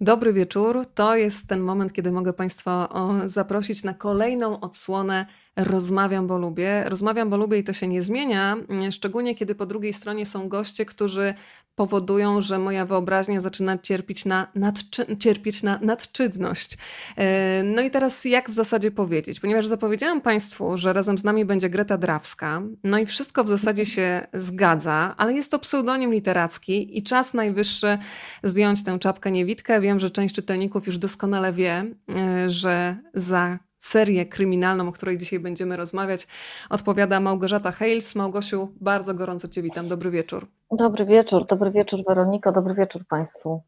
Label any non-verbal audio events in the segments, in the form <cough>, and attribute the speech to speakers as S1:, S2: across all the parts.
S1: Dobry wieczór. To jest ten moment, kiedy mogę Państwa zaprosić na kolejną odsłonę Rozmawiam, bo lubię. Rozmawiam, bo lubię i to się nie zmienia, szczególnie kiedy po drugiej stronie są goście, którzy powodują, że moja wyobraźnia zaczyna cierpieć na, nadczy, na nadczydność. E, no i teraz jak w zasadzie powiedzieć? Ponieważ zapowiedziałam Państwu, że razem z nami będzie Greta Drawska, no i wszystko w zasadzie się <laughs> zgadza, ale jest to pseudonim literacki i czas najwyższy zdjąć tę czapkę niewidkę. Wiem, że część czytelników już doskonale wie, e, że za serię kryminalną, o której dzisiaj będziemy rozmawiać, odpowiada Małgorzata Hales. Małgosiu, bardzo gorąco Cię witam. Dobry wieczór.
S2: Dobry wieczór, dobry wieczór Weroniko, dobry wieczór Państwu.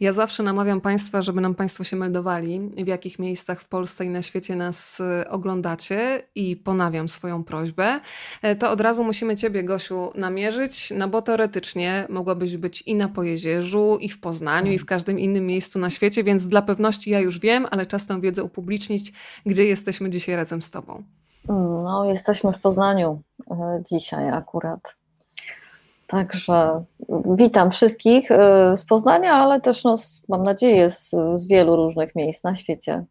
S1: Ja zawsze namawiam Państwa, żeby nam Państwo się meldowali, w jakich miejscach w Polsce i na świecie nas y, oglądacie i ponawiam swoją prośbę. E, to od razu musimy Ciebie, Gosiu, namierzyć, no bo teoretycznie mogłabyś być i na Pojezierzu, i w Poznaniu, i w każdym innym miejscu na świecie, więc dla pewności ja już wiem, ale czas tę wiedzę upublicznić, gdzie jesteśmy dzisiaj razem z Tobą.
S2: No, jesteśmy w Poznaniu e, dzisiaj akurat. Także witam wszystkich y, z Poznania, ale też no, mam nadzieję z, z, wielu różnych miejsc na świecie.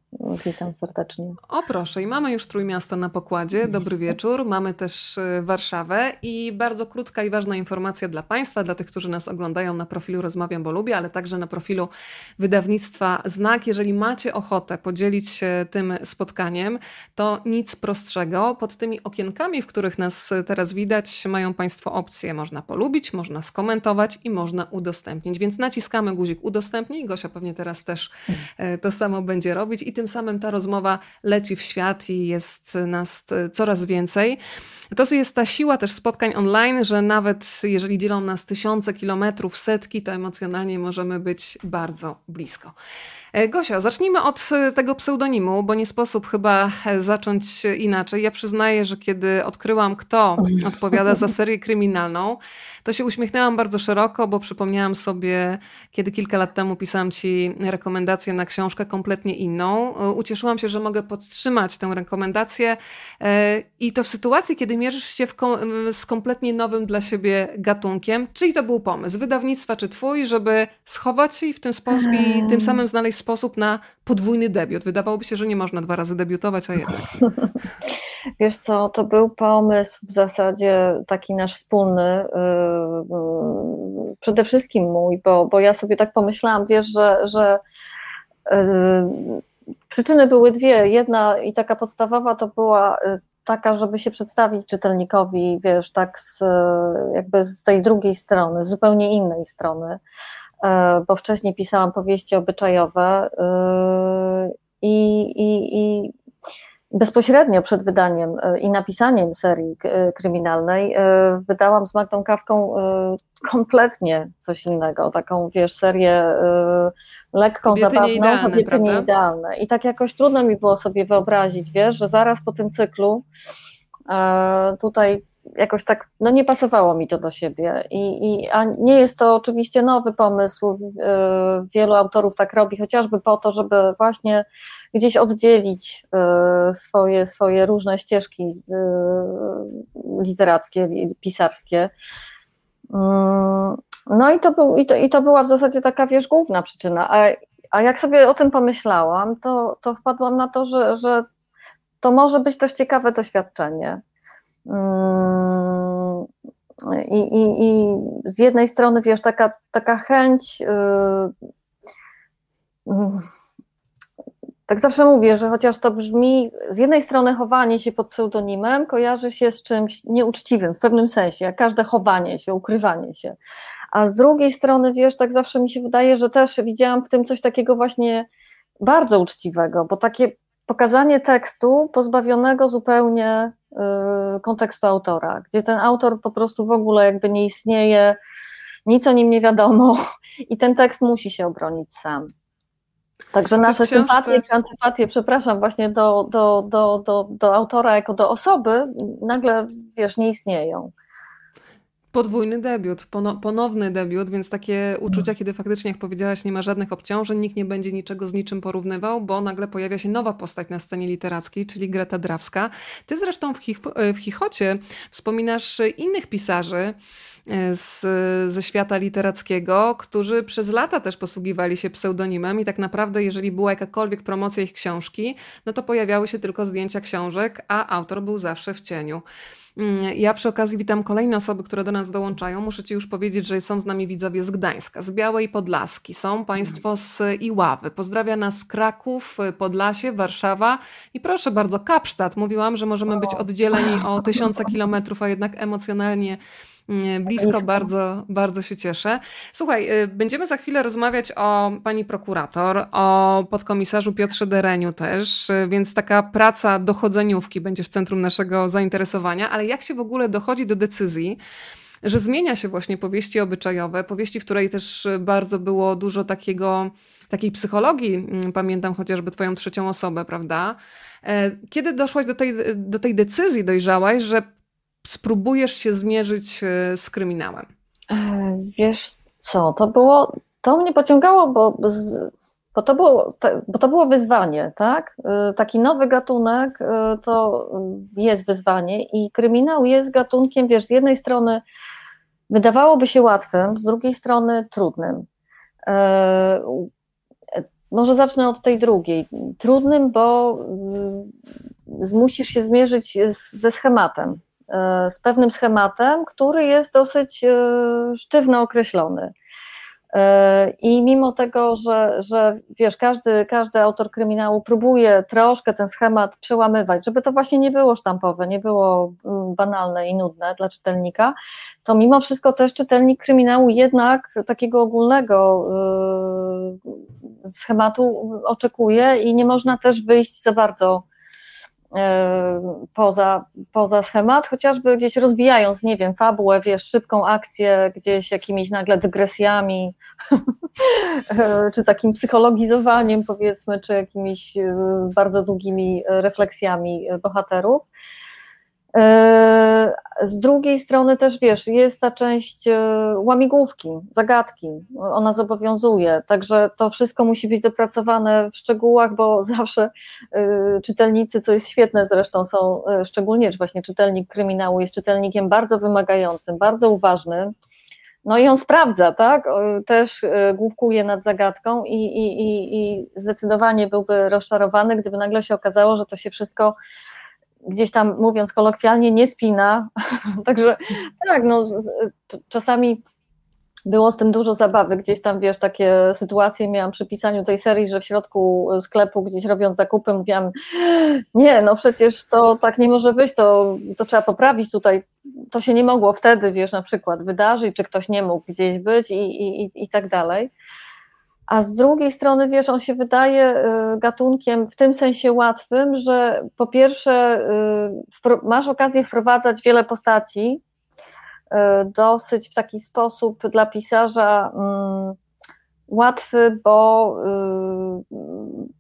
S2: Witam serdecznie.
S1: O proszę, i mamy już Trójmiasto na pokładzie. Dobry wieczór. Mamy też y, Warszawę i bardzo krótka i ważna informacja dla Państwa, dla tych, którzy nas oglądają na profilu Rozmawiam, bo lubię, ale także na profilu wydawnictwa Znak. Jeżeli macie ochotę podzielić się tym spotkaniem, to nic prostszego. Pod tymi okienkami, w których nas teraz widać, mają Państwo opcje. Można polubić, polubić, można skomentować i można udostępnić. Więc naciskamy guzik udostępnij. Gosia pewnie teraz też e, to samo będzie robić i tym samym ta rozmowa leci w świat i jest nas e, coraz więcej. To jest ta siła też spotkań online, że nawet jeżeli dzielą nas tysiące kilometrów, setki, to emocjonalnie możemy być bardzo blisko. E, Gosia, zacznijmy od tego pseudonimu, bo nie sposób chyba zacząć inaczej. Ja przyznaję, że kiedy odkryłam, kto odpowiada za serię kryminalną, to się uśmiechnęłam bardzo szeroko, bo przypomniałam sobie, kiedy kilka lat temu pisałam Ci rekomendację na książkę kompletnie inną. Ucieszyłam się, że mogę podtrzymać tę rekomendację e, i to w sytuacji, kiedy mierzysz się kom z kompletnie nowym dla siebie gatunkiem. Czyli to był pomysł wydawnictwa czy Twój, żeby schować się i w tym sposób i tym hmm. samym znaleźć sposób na podwójny debiut. Wydawałoby się, że nie można dwa razy debiutować, a jednak. <laughs>
S2: Wiesz co, to był pomysł w zasadzie taki nasz wspólny, yy, yy, przede wszystkim mój, bo, bo ja sobie tak pomyślałam, wiesz, że, że yy, przyczyny były dwie. Jedna i taka podstawowa to była taka, żeby się przedstawić czytelnikowi, wiesz, tak z, jakby z tej drugiej strony, z zupełnie innej strony, bo wcześniej pisałam powieści obyczajowe i, i, i bezpośrednio przed wydaniem e, i napisaniem serii e, kryminalnej e, wydałam z Magdą Kawką kompletnie coś innego, taką wiesz, serię lekką, kobiety zabawną,
S1: nieidealne, kobiety prawda?
S2: nieidealne. I tak jakoś trudno mi było sobie wyobrazić, wiesz, że zaraz po tym cyklu tutaj jakoś tak, no nie pasowało mi to do siebie. I, i, a nie jest to oczywiście nowy pomysł, wielu autorów tak robi, chociażby po to, żeby właśnie gdzieś oddzielić e, swoje, swoje różne ścieżki e, literackie, pisarskie. Mm, no i to, był, i, to, i to była w zasadzie taka, wiesz, główna przyczyna. A, a jak sobie o tym pomyślałam, to, to wpadłam na to, że, że to może być też ciekawe doświadczenie. Mm, I, i, I z jednej strony, wiesz, taka, taka chęć. Yy, tak zawsze mówię, że chociaż to brzmi, z jednej strony chowanie się pod pseudonimem kojarzy się z czymś nieuczciwym w pewnym sensie, jak każde chowanie się, ukrywanie się. A z drugiej strony, wiesz, tak zawsze mi się wydaje, że też widziałam w tym coś takiego właśnie bardzo uczciwego, bo takie pokazanie tekstu pozbawionego zupełnie y, kontekstu autora, gdzie ten autor po prostu w ogóle jakby nie istnieje, nic o nim nie wiadomo <laughs> i ten tekst musi się obronić sam. Także nasze sympatie czy antypatie, przepraszam, właśnie do, do, do, do, do autora jako do osoby nagle, wiesz, nie istnieją.
S1: Podwójny debiut, ponowny debiut, więc takie uczucia, kiedy faktycznie, jak powiedziałaś, nie ma żadnych obciążeń, nikt nie będzie niczego z niczym porównywał, bo nagle pojawia się nowa postać na scenie literackiej, czyli Greta Drawska. Ty zresztą w, Chich w Chichocie wspominasz innych pisarzy, e, z, ze świata literackiego, którzy przez lata też posługiwali się pseudonimem i tak naprawdę, jeżeli była jakakolwiek promocja ich książki, no to pojawiały się tylko zdjęcia książek, a autor był zawsze w cieniu. Mm, ja przy okazji witam kolejne osoby, które do nas dołączają. Muszę Ci już powiedzieć, że są z nami widzowie z Gdańska, z Białej Podlaski, są Państwo z Iławy. Pozdrawia nas Kraków, Podlasie, Warszawa i proszę bardzo, Kapsztad. Mówiłam, że możemy być oddzieleni o <laughs> tysiące kilometrów, a jednak emocjonalnie Blisko, bardzo, bardzo się cieszę. Słuchaj, y, będziemy za chwilę rozmawiać o pani prokurator, o podkomisarzu Piotrze Dereniu też, y, więc taka praca dochodzeniówki będzie w centrum naszego zainteresowania, ale jak się w ogóle dochodzi do decyzji, że zmienia się właśnie powieści obyczajowe, powieści, w której też bardzo było dużo takiego, takiej psychologii, mm, pamiętam chociażby twoją trzecią osobę, prawda? E, kiedy doszłaś do tej, do tej decyzji, dojrzałaś, że spróbujesz się zmierzyć e, z kryminałem?
S2: E, wiesz co, to było, to mnie pociągało, bo, bo, to, było, bo to było wyzwanie, tak? E, taki nowy gatunek to jest wyzwanie i kryminał jest gatunkiem, wiesz, z jednej strony wydawałoby się łatwym, z drugiej strony trudnym. Może zacznę od tej drugiej. Trudnym, bo musisz się zmierzyć ze schematem. E, z pewnym schematem, który jest dosyć e, sztywno określony. E, I mimo tego, że, że wiesz, każdy, każdy autor kryminału próbuje troszkę ten schemat przełamywać, żeby to właśnie nie było sztampowe, nie było mm, banalne i nudne dla czytelnika, to mimo wszystko też czytelnik kryminału jednak takiego ogólnego schematu oczekuje i nie można też wyjść za bardzo E, poza, poza schemat, chociażby gdzieś rozbijając, nie wiem, fabułę, wiesz, szybką akcję, gdzieś jakimiś nagle dygresjami, e, <laughs> czy takim psychologizowaniem, powiedzmy, czy jakimiś e, bardzo długimi refleksjami bohaterów. E, z drugiej strony też wiesz, jest ta część e, łamigłówki, zagadki, ona zobowiązuje, także to wszystko musi być dopracowane w szczegółach, bo <laughs> zawsze e, czytelnicy, co jest świetne zresztą, są szczególnie, że właśnie czytelnik kryminału jest czytelnikiem bardzo wymagającym, bardzo uważnym. No i on sprawdza, tak? Też główkuje nad zagadką i, i, i, i zdecydowanie byłby rozczarowany, gdyby nagle się okazało, że to się wszystko gdzieś tam mówiąc kolokwialnie, nie spina. <laughs> Także tak, no, czasami było z tym dużo zabawy. Gdzieś tam, wiesz, takie sytuacje miałam przy pisaniu tej serii, że w środku sklepu, gdzieś robiąc zakupy, mówiłam, nie, no przecież to tak nie może być, to, to trzeba poprawić tutaj. To się nie mogło wtedy, wiesz, na przykład wydarzyć, czy ktoś nie mógł gdzieś być i, i, i tak dalej a z drugiej strony, wiesz, on się wydaje y, gatunkiem w tym sensie łatwym, że po pierwsze y, masz okazję wprowadzać wiele postaci, y, dosyć w taki sposób dla pisarza mm, łatwy, bo,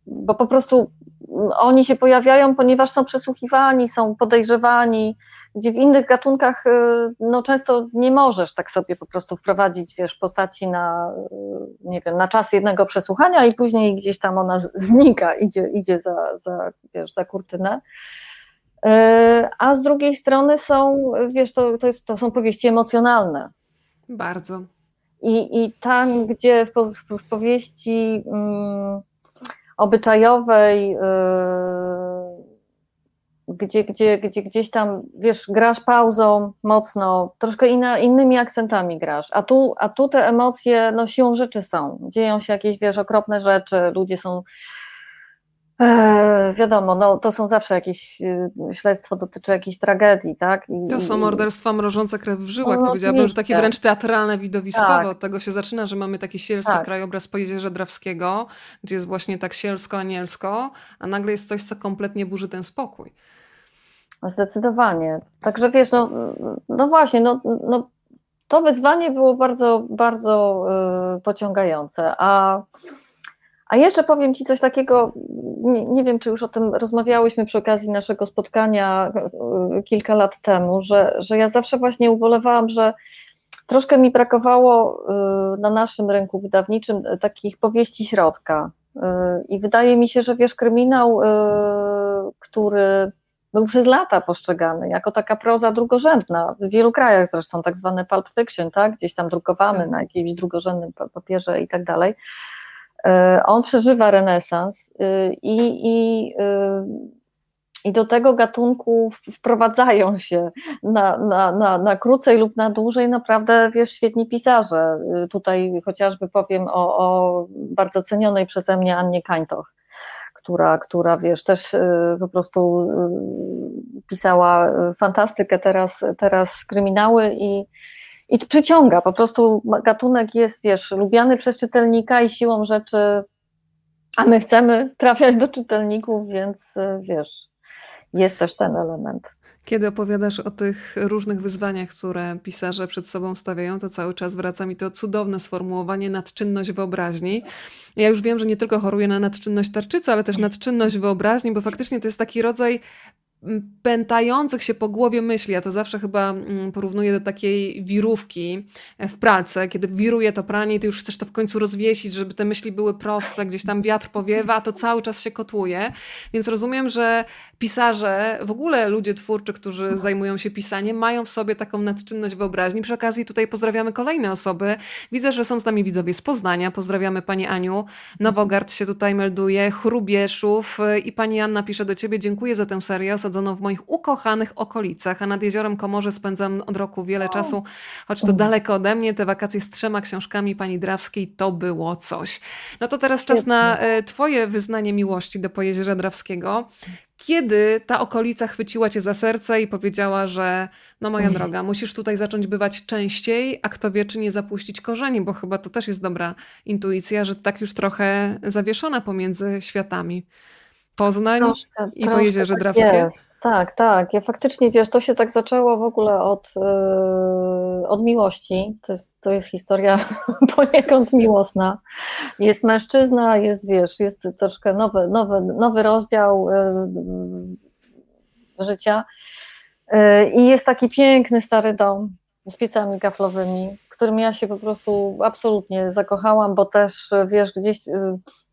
S2: bo po prostu oni się pojawiają, ponieważ są przesłuchiwani, są podejrzewani, gdzie w innych gatunkach y, no, często nie możesz tak sobie po prostu wprowadzić, wiesz, postaci na, y, nie wiem, na czas jednego przesłuchania i później gdzieś tam ona znika, idzie, idzie za, za, wiesz, za kurtynę. Y, a z drugiej strony są, wiesz, to, to, jest, to są powieści emocjonalne.
S1: Bardzo.
S2: I, i tam, gdzie w, powieści um, obyczajowej, gdzie, gdzie, gdzie gdzieś tam, wiesz, grasz pauzą mocno, troszkę inna, innymi akcentami grasz, a tu, a tu te emocje, no siłą rzeczy są, dzieją się jakieś, wiesz, okropne rzeczy, ludzie są, e, wiadomo, no to są zawsze jakieś, e, śledztwo dotyczy jakiejś tragedii, tak?
S1: I, to są morderstwa mrożące krew w żyłach, no, powiedziałabym, że takie wręcz teatralne, widowiskowe, tak. od tego się zaczyna, że mamy taki sielski tak. krajobraz po Jeziorze Drawskiego, gdzie jest właśnie tak sielsko-anielsko, a nagle jest coś, co kompletnie burzy ten spokój.
S2: Zdecydowanie. Także wiesz, no, no właśnie, no, no, to wyzwanie było bardzo, bardzo y, pociągające. A, a jeszcze powiem Ci coś takiego, nie, nie, wiem, czy już o tym rozmawiałyśmy przy okazji naszego spotkania y, kilka lat temu, że, że ja zawsze właśnie ubolewałam, że troszkę mi brakowało na naszym rynku wydawniczym takich powieści środka. I wydaje mi się, że wiesz, kryminał, który był przez lata postrzegany jako taka proza drugorzędna. W wielu krajach zresztą tak zwane pulp fiction, tak? gdzieś tam drukowany tak. na jakimś drugorzędnym papierze i tak dalej. E, on przeżywa renesans y, i, i, y, i do tego gatunku wprowadzają się na, na, na, na krócej lub na dłużej naprawdę, wiesz, świetni pisarze. Y, tutaj chociażby powiem o, o bardzo cenionej przeze mnie Annie Kańtoch która, która wiesz, też po prostu pisała fantastykę, teraz, teraz kryminały i, i przyciąga, po prostu gatunek jest, wiesz, lubiany przez czytelnika i siłą rzeczy, a my chcemy trafiać do czytelników, więc wiesz, jest też ten element.
S1: Kiedy opowiadasz o tych różnych wyzwaniach, które pisarze przed sobą stawiają, to cały czas wraca mi to cudowne sformułowanie nadczynność wyobraźni. Ja już wiem, że nie tylko choruję na nadczynność tarczycy, ale też nadczynność wyobraźni, bo faktycznie to jest taki rodzaj pętających się po głowie myśli. Ja to zawsze chyba porównuję do takiej wirówki w pralce, kiedy wiruje to pranie i ty już chcesz to w końcu rozwiesić, żeby te myśli były proste, gdzieś tam wiatr powiewa, a to cały czas się kotłuje. Więc rozumiem, że pisarze, w ogóle ludzie twórczy, którzy zajmują się pisaniem, mają w sobie taką nadczynność wyobraźni. Przy okazji tutaj pozdrawiamy kolejne osoby. Widzę, że są z nami widzowie z Poznania. Pozdrawiamy pani Aniu. Nowogard się tutaj melduje, Chrubieszów i pani Anna pisze do ciebie, dziękuję za tę serię osadzoną w moich ukochanych okolicach, a nad jeziorem Komorze spędzam od roku wiele czasu, choć to daleko ode mnie. Te wakacje z trzema książkami pani Drawskiej to było coś. No to teraz czas na e, twoje wyznanie miłości do Pojezierza Drawskiego. Kiedy ta okolica chwyciła cię za serce i powiedziała, że no moja droga, musisz tutaj zacząć bywać częściej, a kto wie, czy nie zapuścić korzeni, bo chyba to też jest dobra intuicja, że tak już trochę zawieszona pomiędzy światami. Poznań troszkę, i troszkę Pojezierze tak Drawskie? Jest.
S2: Tak, tak. Ja faktycznie, wiesz, to się tak zaczęło w ogóle od, yy, od miłości. To jest, to jest historia <laughs> poniekąd miłosna. Jest mężczyzna, jest, wiesz, jest troszkę nowy, nowy, nowy rozdział yy, życia yy, i jest taki piękny stary dom z piecami kaflowymi, którym ja się po prostu absolutnie zakochałam, bo też, wiesz, gdzieś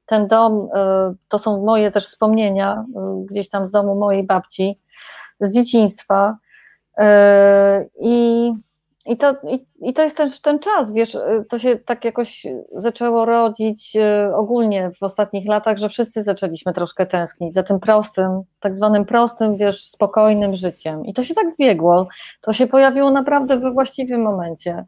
S2: ten dom y, to są moje też wspomnienia y, gdzieś tam z domu mojej babci, z dzieciństwa. Y, I, i, to, i, i to jest ten, ten czas, wiesz, to się tak jakoś zaczęło rodzić ogólnie w ostatnich latach, że wszyscy zaczęliśmy troszkę tęsknić za tym prostym, tak zwanym prostym, wiesz, spokojnym życiem. I to się tak zbiegło. To się pojawiło naprawdę we właściwym momencie.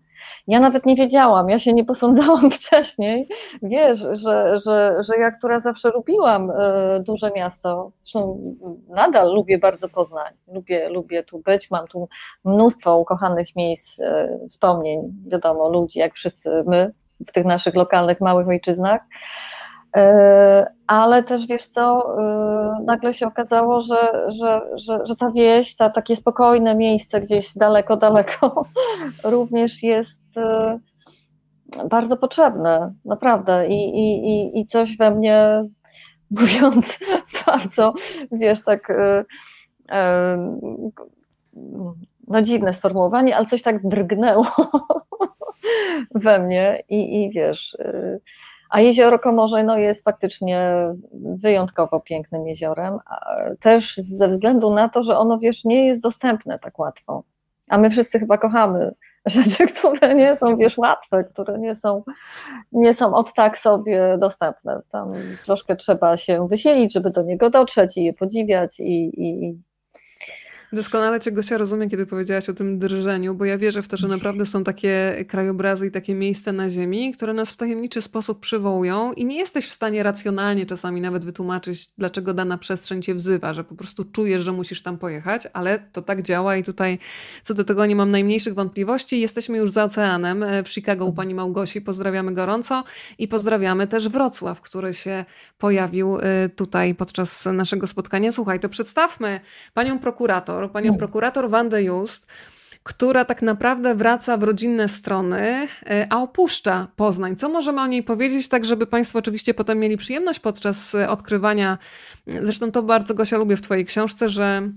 S2: Ja nawet nie wiedziałam, ja się nie posądzałam <laughs> wcześniej, wiesz, że, że, że ja, która zawsze lubiłam e, duże miasto, zresztą nadal lubię bardzo Poznań, lubię, lubię tu być, mam tu mnóstwo ukochanych miejsc, e, wspomnień, wiadomo, ludzi, jak wszyscy my w tych naszych lokalnych, małych ojczyznach, ale też wiesz co, e, nagle się okazało, że, że, że, że ta wieś, ta, takie spokojne miejsce gdzieś daleko, daleko <laughs> również jest e, bardzo potrzebne, naprawdę. I, i, i coś we mnie, <laughs> mówiąc bardzo, wiesz, tak no dziwne sformułowanie, ale coś tak drgnęło <laughs> we mnie i, i wiesz a jezioro Komorze no, jest faktycznie wyjątkowo pięknym jeziorem, też ze względu na to, że ono wiesz, nie jest dostępne tak łatwo. A my wszyscy chyba kochamy rzeczy, <laughs> które nie są wiesz, łatwe, które nie są, nie są od tak sobie dostępne. Tam troszkę trzeba się wysielić, żeby do niego dotrzeć i je podziwiać i, i,
S1: Doskonale Cię, Gosia, rozumiem, kiedy powiedziałaś o tym drżeniu, bo ja wierzę w to, że naprawdę są takie krajobrazy i takie miejsca na ziemi, które nas w tajemniczy sposób przywołują i nie jesteś w stanie racjonalnie czasami nawet wytłumaczyć, dlaczego dana przestrzeń Cię wzywa, że po prostu czujesz, że musisz tam pojechać, ale to tak działa i tutaj co do tego nie mam najmniejszych wątpliwości. Jesteśmy już za oceanem e, w Chicago u Pani Małgosi, pozdrawiamy gorąco i pozdrawiamy też Wrocław, który się pojawił e, tutaj podczas naszego spotkania. Słuchaj, to przedstawmy Panią prokurator, prokurator, panią prokurator Wandę Just, która tak naprawdę wraca w rodzinne strony, e, a opuszcza Poznań. Co możemy o niej powiedzieć, tak żeby Państwo oczywiście potem mieli przyjemność podczas e, odkrywania, zresztą to bardzo Gosia lubię w Twojej książce, że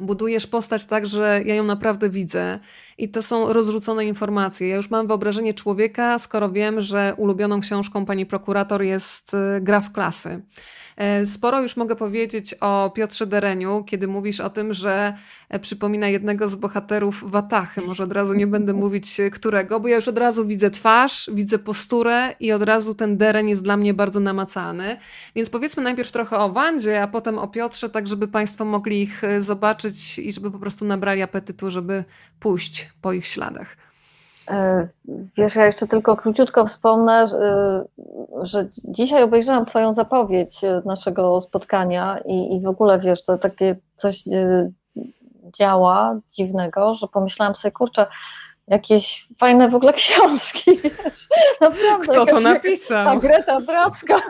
S1: budujesz postać tak, że ja ją naprawdę widzę i to są rozrzucone informacje. Ja już mam wyobrażenie człowieka, skoro wiem, że ulubioną książką pani prokurator jest y, Gra w klasy. E, sporo już mogę powiedzieć o Piotrze Dereniu, kiedy mówisz o tym, że e, przypomina jednego z bohaterów Watachy. Może od razu nie będę mówić e, którego, bo ja już od razu widzę twarz, widzę posturę i od razu ten Deren jest dla mnie bardzo namacalny. Więc powiedzmy najpierw trochę o Wandzie, a potem o Piotrze, tak żeby Państwo mogli ich zobaczyć i żeby po prostu nabrali apetytu, żeby pójść po ich śladach.
S2: E, wiesz, ja jeszcze tylko króciutko wspomnę, że dzisiaj obejrzałam Twoją zapowiedź e, naszego spotkania i, i w ogóle wiesz, to takie coś e, działa dziwnego, że pomyślałam sobie, kurczę, jakieś fajne w ogóle <laughs> książki, wiesz.
S1: Naprawdę, Kto to napisał?
S2: Ta Greta Dracka. <laughs>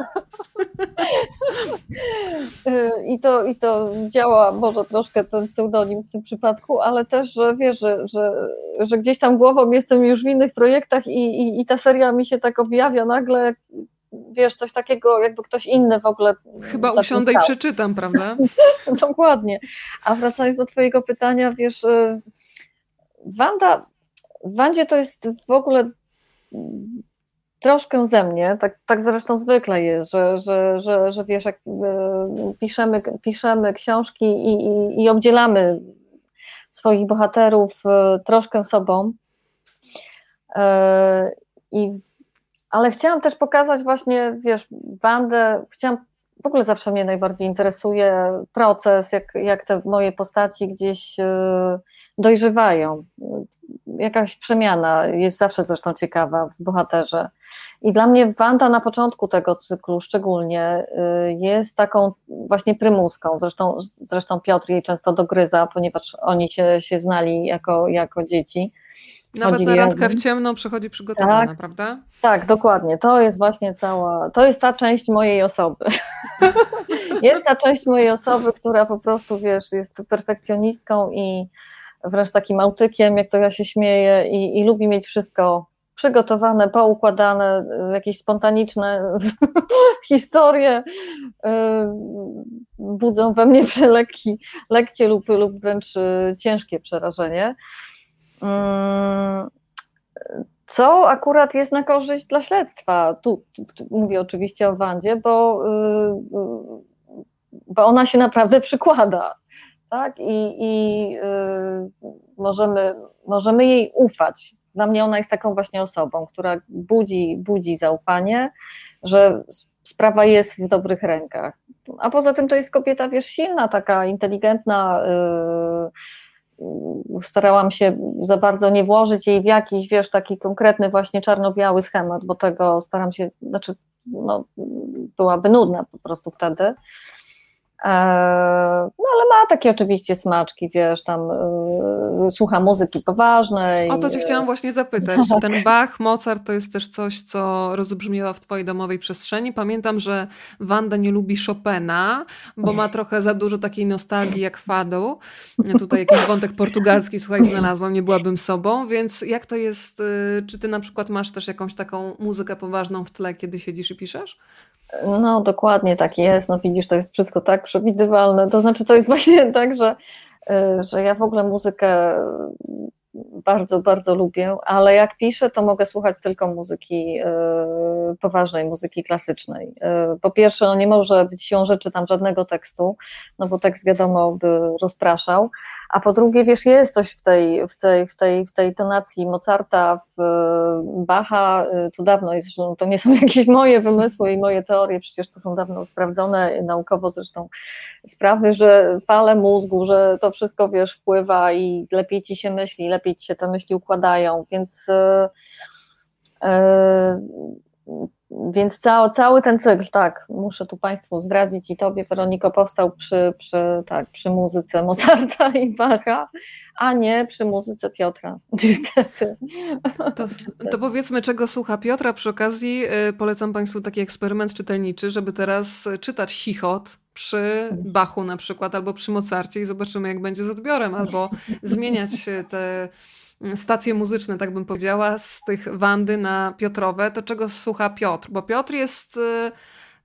S2: I, to, I to działa może troszkę ten pseudonim w tym przypadku, ale też, że wiesz, że, że, że gdzieś tam głową jestem już w innych projektach i, i, i ta seria mi się tak objawia nagle, wiesz, coś takiego, jakby ktoś inny w ogóle.
S1: Chyba usiądę i przeczytam, prawda? <laughs>
S2: Dokładnie. A wracając do Twojego pytania, wiesz, y, Wanda Wandzie to jest w ogóle troszkę ze mnie, tak, tak zresztą zwykle jest, że, że, że, że wiesz, jak e, piszemy, piszemy książki i, i, i obdzielamy swoich bohaterów e, troszkę sobą. E, I, ale chciałam też pokazać właśnie, wiesz, Wandę, chciałam, w ogóle zawsze mnie najbardziej interesuje proces, jak, jak te moje postaci gdzieś dojrzewają jakaś przemiana jest zawsze zresztą ciekawa w bohaterze. I dla mnie Wanda na początku tego cyklu szczególnie y, jest taką właśnie prymuską. Zresztą, zresztą Piotr jej często dogryza, ponieważ oni się, się znali jako, jako dzieci.
S1: Nawet na randkę w ciemno przychodzi przygotowana, tak, prawda?
S2: Tak, dokładnie. To jest właśnie cała, to jest ta część mojej osoby. <laughs> jest ta część mojej osoby, która po prostu, wiesz, jest perfekcjonistką i wręcz takim autykiem, jak to ja się śmieję, i, i lubi mieć wszystko przygotowane, poukładane, jakieś spontaniczne <laughs> historie y, budzą we mnie lekki, lekkie lub, lub wręcz y, ciężkie przerażenie. Mm, co akurat jest na korzyść dla śledztwa. Tu, mówię oczywiście o Wandzie, bo, y, bo ona się naprawdę przykłada tak? I, i y, możemy, możemy jej ufać. Dla mnie ona jest taką właśnie osobą, która budzi, budzi zaufanie, że sprawa jest w dobrych rękach. A poza tym to jest kobieta, wiesz, silna, taka inteligentna. Yy, starałam się za bardzo nie włożyć jej w jakiś, wiesz, taki konkretny właśnie czarno-biały schemat, bo tego staram się, znaczy, no, byłaby nudna po prostu wtedy. E, no ale ma takie oczywiście smaczki, wiesz, tam y, słucha muzyki poważnej.
S1: O to cię chciałam właśnie zapytać, czy ten <laughs> Bach, Mozart to jest też coś, co rozbrzmiewa w twojej domowej przestrzeni? Pamiętam, że Wanda nie lubi Chopina, bo ma trochę za dużo takiej nostalgii jak Fado. Tutaj jakiś wątek portugalski, słuchaj, znalazłam, nie byłabym sobą, więc jak to jest, y, czy ty na przykład masz też jakąś taką muzykę poważną w tle, kiedy siedzisz i piszesz?
S2: No, dokładnie tak jest. No widzisz, to jest wszystko tak przewidywalne. To znaczy, to jest <laughs> właśnie tak, że, y, że ja w ogóle muzykę bardzo, bardzo lubię, ale jak piszę, to mogę słuchać tylko muzyki y, poważnej, muzyki klasycznej. Y, po pierwsze, no nie może być siłą rzeczy tam żadnego tekstu, no bo tekst wiadomo by rozpraszał, a po drugie, wiesz, jest coś w tej, w tej, w tej, w tej tonacji Mozarta, w Bacha, to dawno jest, to nie są <laughs> jakieś moje wymysły i moje teorie, przecież to są dawno sprawdzone naukowo zresztą sprawy, że fale mózgu, że to wszystko, wiesz, wpływa i lepiej ci się myśli, lepiej ci się te myśli układają, więc yy, yy, więc cały, cały ten cykl, tak, muszę tu Państwu zdradzić i Tobie, Weroniko, powstał przy, przy, tak, przy muzyce Mozarta i Bacha, a nie przy muzyce Piotra, <laughs> niestety.
S1: To, to powiedzmy, czego słucha Piotra. Przy okazji y, polecam Państwu taki eksperyment czytelniczy, żeby teraz czytać chichot przy Bachu na przykład, albo przy Mozarcie i zobaczymy, jak będzie z odbiorem, albo zmieniać te stacje muzyczne, tak bym powiedziała, z tych Wandy na Piotrowe, to czego słucha Piotr? Bo Piotr jest y,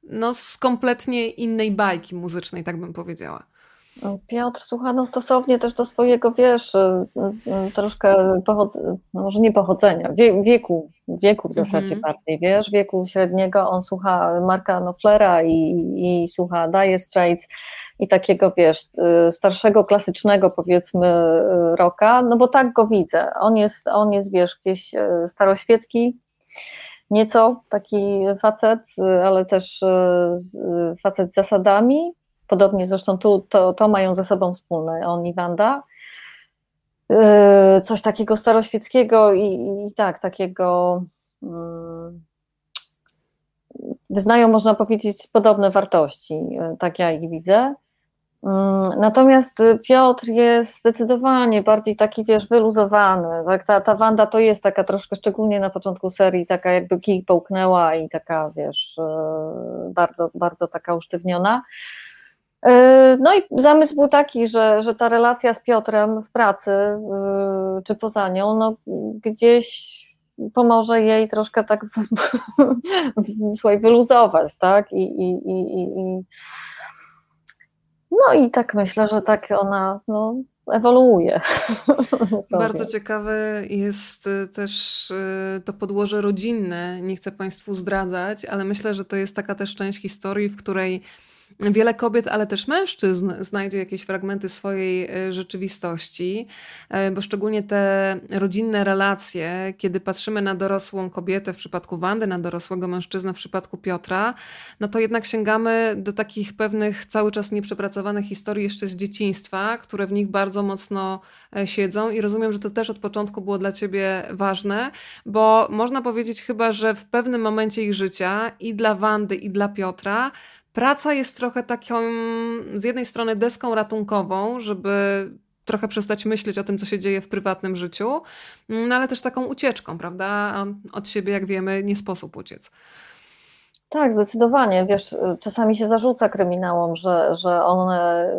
S1: no, z kompletnie innej bajki muzycznej, tak bym powiedziała.
S2: Piotr słucha no stosownie też do swojego, wiesz, y, y, troszkę pochod- no może nie pochodzenia, wie, wieku, wieku w zasadzie mhm. bardziej, wiesz, wieku średniego, on słucha Marka Knopflera i, i słucha Dire Straits i takiego, wiesz, starszego, klasycznego powiedzmy roka, no bo tak go widzę, on jest, on jest, wiesz, gdzieś staroświecki, nieco taki facet, ale też facet z zasadami, Podobnie zresztą tu to, to mają ze sobą wspólne, on i Wanda. Coś takiego staroświeckiego i, i tak, takiego mm, wyznają, można powiedzieć, podobne wartości, tak ja ich widzę. Mm, natomiast Piotr jest zdecydowanie bardziej taki, wiesz, wyluzowany. Tak? Ta, ta Wanda to jest taka troszkę, szczególnie na początku serii, taka jakby kij połknęła i taka, wiesz, yy, bardzo, bardzo taka usztywniona. E, no i zamysł był taki, że, że ta relacja z Piotrem w pracy czy poza nią, no gdzieś pomoże jej troszkę tak słuchaj, wyluzować, tak? I, i, i, i, no i tak myślę, że tak ona no, ewoluuje.
S1: Bardzo ciekawe jest e, też to podłoże rodzinne. Nie chcę Państwu zdradzać, ale myślę, że to jest taka też część historii, w której wiele kobiet, ale też mężczyzn znajdzie jakieś fragmenty swojej e, rzeczywistości, e, bo szczególnie te rodzinne relacje, kiedy patrzymy na dorosłą kobietę w przypadku Wandy, na dorosłego mężczyznę w przypadku Piotra, no to jednak sięgamy do takich pewnych cały czas nieprzepracowanych historii jeszcze z dzieciństwa, które w nich bardzo mocno e, siedzą i rozumiem, że to też od początku było dla ciebie ważne, bo można powiedzieć chyba, że w pewnym momencie ich życia i dla Wandy, i dla Piotra praca jest trochę taką z jednej strony deską ratunkową, żeby trochę przestać myśleć o tym, co się dzieje w prywatnym życiu, no ale też taką ucieczką, prawda? Od siebie, jak wiemy, nie sposób uciec.
S2: Tak, zdecydowanie. Wiesz, czasami się zarzuca kryminałom, że, że one,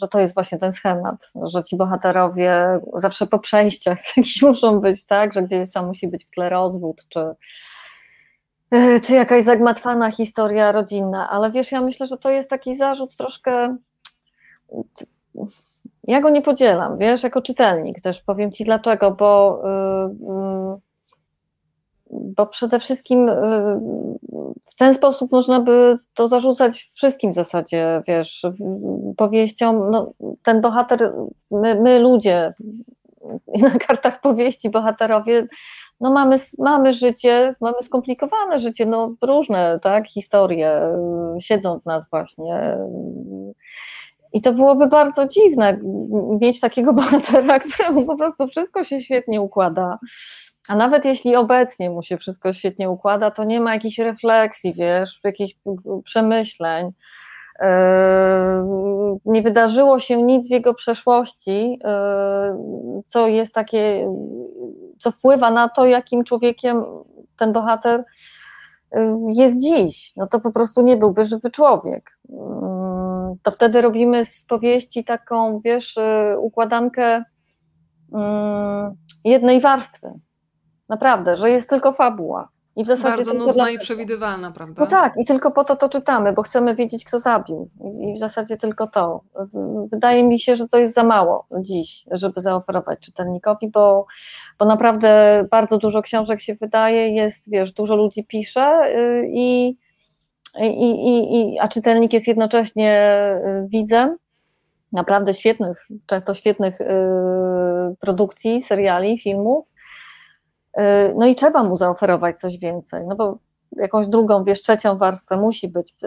S2: że to jest właśnie ten schemat, że ci bohaterowie zawsze po przejściach <laughs> jakieś muszą być, tak, że gdzieś tam musi być w tle rozwód, czy, <laughs> czy jakaś zagmatwana historia rodzinna, ale wiesz, ja myślę, że to jest taki zarzut troszkę. Ja go nie podzielam, wiesz, jako czytelnik też powiem ci dlaczego, bo, y, y, bo przede wszystkim y, w ten sposób można by to zarzucać wszystkim w zasadzie, wiesz, powieściom. No, ten bohater, my, my ludzie, <laughs> na kartach powieści bohaterowie no mamy, mamy życie, mamy skomplikowane życie, no różne tak, historie y, siedzą w nas właśnie. I to byłoby bardzo dziwne mieć takiego <laughs> bohatera, któremu po prostu wszystko się świetnie układa. A nawet jeśli obecnie mu się wszystko świetnie układa, to nie ma jakiejś refleksji, wiesz, jakichś przemyśleń. Yy, nie wydarzyło się nic w jego przeszłości, co jest takie, co wpływa na to, jakim człowiekiem ten bohater yy, jest dziś. No to po prostu nie byłby żywy człowiek. To wtedy robimy z powieści taką, wiesz, układankę jednej warstwy. Naprawdę, że jest tylko fabuła.
S1: I w zasadzie Bardzo nudna dla... i przewidywalna, prawda?
S2: No tak, i tylko po to to czytamy, bo chcemy wiedzieć, kto zabił. I w zasadzie tylko to. Wydaje mi się, że to jest za mało dziś, żeby zaoferować czytelnikowi, bo, bo naprawdę bardzo dużo książek się wydaje, jest, wiesz, dużo ludzi pisze y, i, i, i, i a czytelnik jest jednocześnie y, widzem naprawdę świetnych, często świetnych y, produkcji, seriali, filmów no i trzeba mu zaoferować coś więcej, no bo jakąś drugą, wiesz, trzecią warstwę musi być y,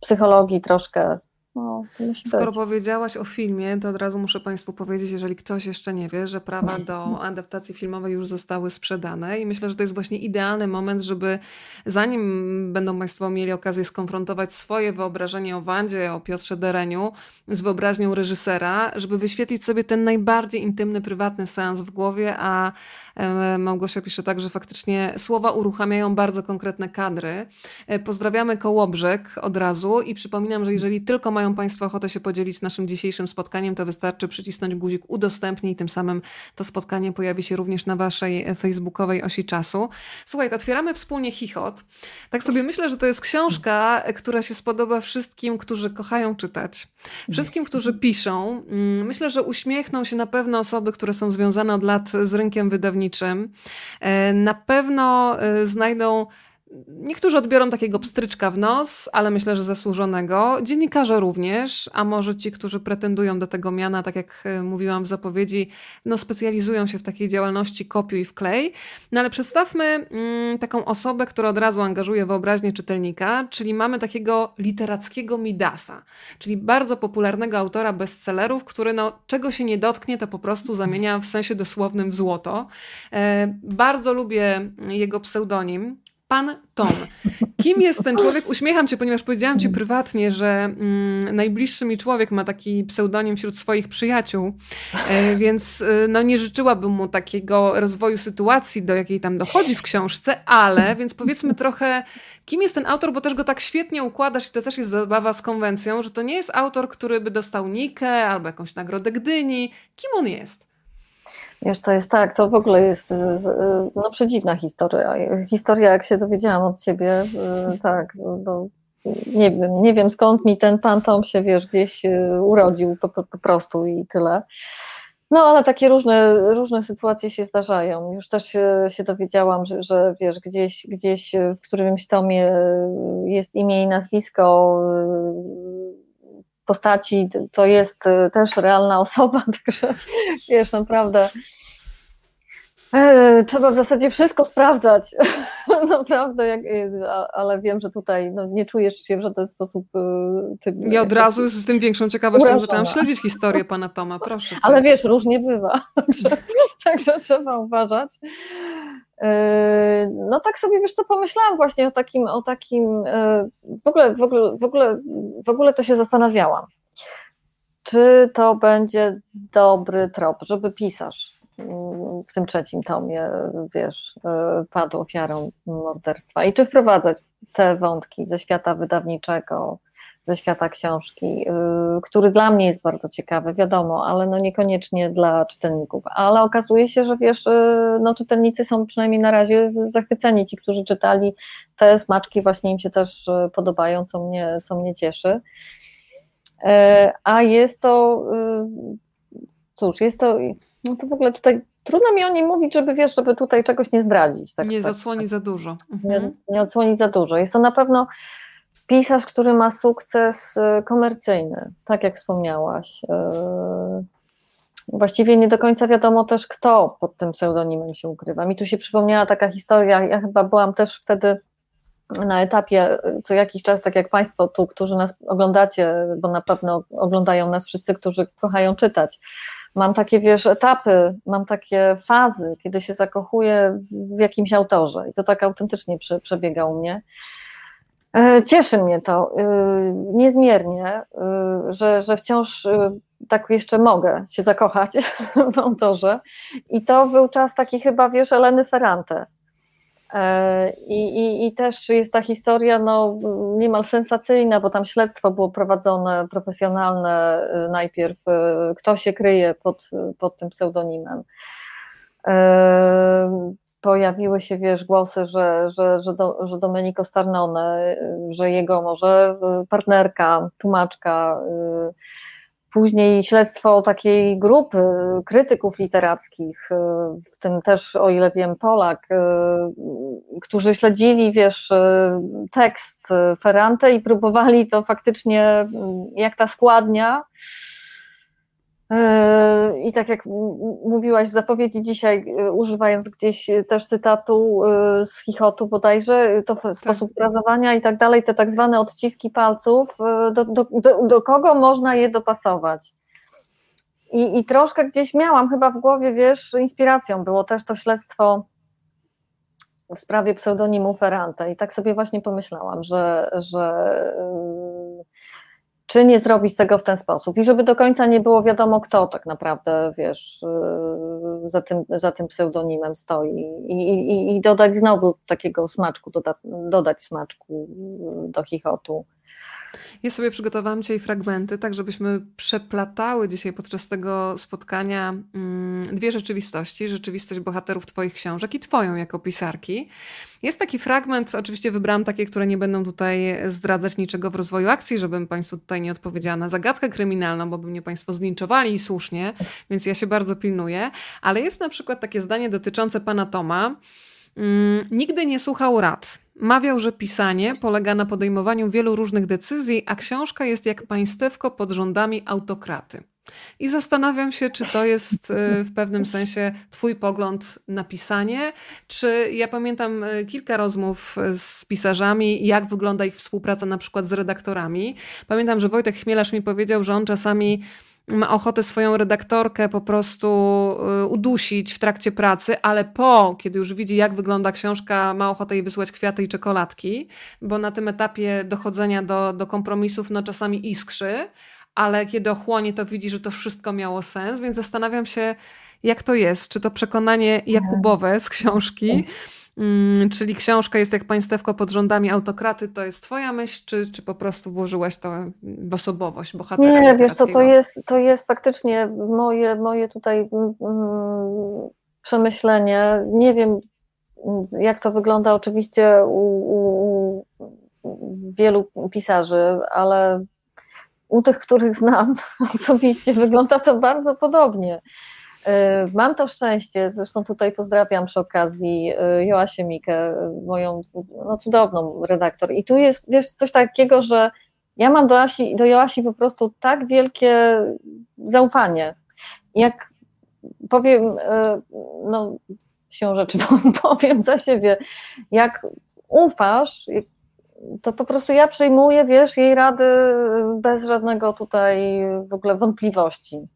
S2: psychologii troszkę no,
S1: Skoro powiedziałaś o filmie, to od razu muszę Państwu powiedzieć, jeżeli ktoś jeszcze nie wie, że prawa do <laughs> adaptacji filmowej już zostały sprzedane i myślę, że to jest właśnie idealny moment, żeby zanim będą Państwo mieli okazję skonfrontować swoje wyobrażenie o Wandzie, o Piotrze Dereniu z wyobraźnią reżysera, żeby wyświetlić sobie ten najbardziej intymny, prywatny sens w głowie, a e, Małgosia pisze tak, że faktycznie słowa uruchamiają bardzo konkretne kadry. E, pozdrawiamy Kołobrzeg od razu i przypominam, że jeżeli tylko mają Państwo Państwo ochotę się podzielić naszym dzisiejszym spotkaniem, to wystarczy przycisnąć guzik udostępnij, tym samym to spotkanie pojawi się również na Waszej e, facebookowej osi czasu. Słuchaj, otwieramy wspólnie Chichot. Tak sobie myślę, że to jest książka, e, która się spodoba wszystkim, którzy kochają czytać. Wszystkim, którzy piszą. Mm, myślę, że uśmiechną się na pewno osoby, które są związane od lat z rynkiem wydawniczym. E, na pewno znajdą Niektórzy odbiorą takiego pstryczka w nos, ale myślę, że zasłużonego. Dziennikarze również, a może ci, którzy pretendują do tego miana, tak jak e, mówiłam w zapowiedzi, no specjalizują się w takiej działalności kopiuj w klej. No ale przedstawmy mm, taką osobę, która od razu angażuje wyobraźnię czytelnika, czyli mamy takiego literackiego Midasa, czyli bardzo popularnego autora bestsellerów, który no, czego się nie dotknie, to po prostu zamienia w sensie dosłownym w złoto. E, bardzo lubię jego pseudonim, Pan Tom. Kim jest ten człowiek? Uśmiecham się, ponieważ powiedziałam ci prywatnie, że mm, najbliższy mi człowiek ma taki pseudonim wśród swoich przyjaciół, e, więc e, no, nie życzyłabym mu takiego rozwoju sytuacji, do jakiej tam dochodzi w książce, ale więc powiedzmy trochę, kim jest ten autor, bo też go tak świetnie układasz i to też jest zabawa z konwencją, że to nie jest autor, który by dostał Nikę albo jakąś nagrodę Gdyni. Kim on jest?
S2: Wiesz, to jest tak, to w ogóle jest y, y, no, przedziwna historia. Historia, jak się dowiedziałam od ciebie, y, tak, bo nie wiem, nie wiem skąd mi ten pan Tom się, wiesz, gdzieś urodził po, po, po prostu i tyle. No, ale takie różne, różne sytuacje się zdarzają. Już też się, się dowiedziałam, że, że wiesz, gdzieś, gdzieś w którymś tomie jest imię i nazwisko postaci to jest y, też realna osoba, <laughs> także wiesz, naprawdę e, trzeba w zasadzie wszystko sprawdzać, <laughs> naprawdę, jak, y, ale wiem, że tutaj no, nie czujesz się w żaden sposób
S1: y, tym, Ja od razu z tym większą ciekawością urażona. zaczęłam śledzić historię <laughs> pana Toma, proszę.
S2: Ale wiesz, różnie bywa, także, także trzeba uważać. Yy, no tak sobie, wiesz co, pomyślałam właśnie o takim, o takim, yy, w ogóle, w ogóle, w ogóle, w ogóle to się zastanawiałam, czy to będzie dobry trop, żeby pisarz yy, w tym trzecim tomie, wiesz, padł ofiarą morderstwa? I czy wprowadzać te wątki ze świata wydawniczego, ze świata książki, y, który dla mnie jest bardzo ciekawy, wiadomo, ale no niekoniecznie dla czytelników. Ale okazuje się, że wiesz, y, no czytelnicy są przynajmniej na razie zachwyceni, ci, którzy czytali te smaczki właśnie im się też y, podobają, co mnie, co mnie cieszy. A jest to, cóż, jest to, no to w ogóle tutaj trudno mi o nim mówić, żeby wiesz, żeby tutaj czegoś nie zdradzić.
S1: Tak, nie tak, zasłonić tak, za dużo.
S2: Mhm. Nie, nie odsłonić za dużo. Jest to na pewno pisarz, który ma sukces y, komercyjny, tak jak wspomniałaś. Y, właściwie nie do końca wiadomo też, kto pod tym pseudonimem się ukrywa. Mi tu się przypomniała taka historia, ja chyba byłam też wtedy na etapie y, co jakiś czas, tak jak Państwo tu, którzy nas oglądacie, bo na pewno oglądają nas wszyscy, którzy kochają czytać. Mam takie, wiesz, etapy, mam takie fazy, kiedy się zakochuję w jakimś autorze i to tak autentycznie przebiega u mnie. E, cieszy mnie to e, niezmiernie, e, że, że wciąż tak jeszcze mogę się zakochać <laughs> w autorze. I to był czas taki chyba, wiesz, Eleny Ferrante. I, i, I też jest ta historia no, niemal sensacyjna, bo tam śledztwo było prowadzone profesjonalne najpierw, kto się kryje pod, pod tym pseudonimem pojawiły się, wiesz, głosy, że, że, że, do, że Domenico Starnone, że jego może y, partnerka, tłumaczka, y, później śledztwo takiej grupy krytyków literackich, y, w tym też, o ile wiem, Polak, którzy śledzili, wiesz, tekst Ferrante i próbowali to faktycznie, jak ta składnia, I tak jak mówiłaś w zapowiedzi dzisiaj, yy, używając gdzieś też cytatu yy, z Chichotu bodajże, to tak. sposób frazowania i tak dalej, te tak zwane odciski palców, do, do, do, do kogo można je dopasować? I, I troszkę gdzieś miałam chyba w głowie, wiesz, inspiracją było też to śledztwo w sprawie pseudonimu Ferrante i tak sobie właśnie pomyślałam, że, że czy nie zrobić tego w ten sposób i żeby do końca nie było wiadomo, kto tak naprawdę, wiesz, y, za tym, za tym pseudonimem stoi i, i, i dodać znowu takiego smaczku, doda, dodać smaczku do chichotu.
S1: Ja sobie przygotowałam dzisiaj fragmenty, tak żebyśmy przeplatały dzisiaj podczas tego spotkania mm, dwie rzeczywistości. Rzeczywistość bohaterów Twoich książek i Twoją jako pisarki. Jest taki fragment, oczywiście wybrałam takie, które nie będą tutaj zdradzać niczego w rozwoju akcji, żebym Państwu tutaj nie odpowiedziała na zagadkę kryminalną, bo by mnie Państwo zlinczowali i słusznie, więc ja się bardzo pilnuję. Ale jest na przykład takie zdanie dotyczące Pana Toma. Mm, nigdy nie słuchał rad. Mawiał, że pisanie polega na podejmowaniu wielu różnych decyzji, a książka jest jak państewko pod rządami autokraty. I zastanawiam się, czy to jest y, w pewnym sensie Twój pogląd na pisanie, czy ja pamiętam y, kilka rozmów z pisarzami, jak wygląda ich współpraca na przykład z redaktorami. Pamiętam, że Wojtek Chmielarz mi powiedział, że on czasami ma ochotę swoją redaktorkę po prostu y, udusić w trakcie pracy, ale po, kiedy już widzi, jak wygląda książka, ma ochotę jej wysłać kwiaty i czekoladki, bo na tym etapie dochodzenia do, do kompromisów no czasami iskrzy, ale kiedy ochłonie, to widzi, że to wszystko miało sens, więc zastanawiam się, jak to jest. Czy to przekonanie Jakubowe z książki czyli książka jest jak państewko pod rządami autokraty, to jest twoja myśl, czy, czy po prostu włożyłaś to w osobowość bohatera?
S2: Nie, wiesz co, to jest, to jest faktycznie moje, moje tutaj mm, mm, przemyślenie. Nie wiem, jak to wygląda oczywiście u, u, u wielu pisarzy, ale u tych, których znam <laughs> osobiście, wygląda to bardzo podobnie. E, mam to szczęście, zresztą tutaj pozdrawiam przy okazji e, Joasię Mikę, moją no, cudowną redaktor. I tu jest wiesz, coś takiego, że ja mam do, Asi, do Joasi po prostu tak wielkie zaufanie. Jak powiem, e, no się rzeczy <laughs> powiem za siebie, jak ufasz, to po prostu ja przyjmuję, wiesz, jej rady bez żadnego tutaj w ogóle wątpliwości.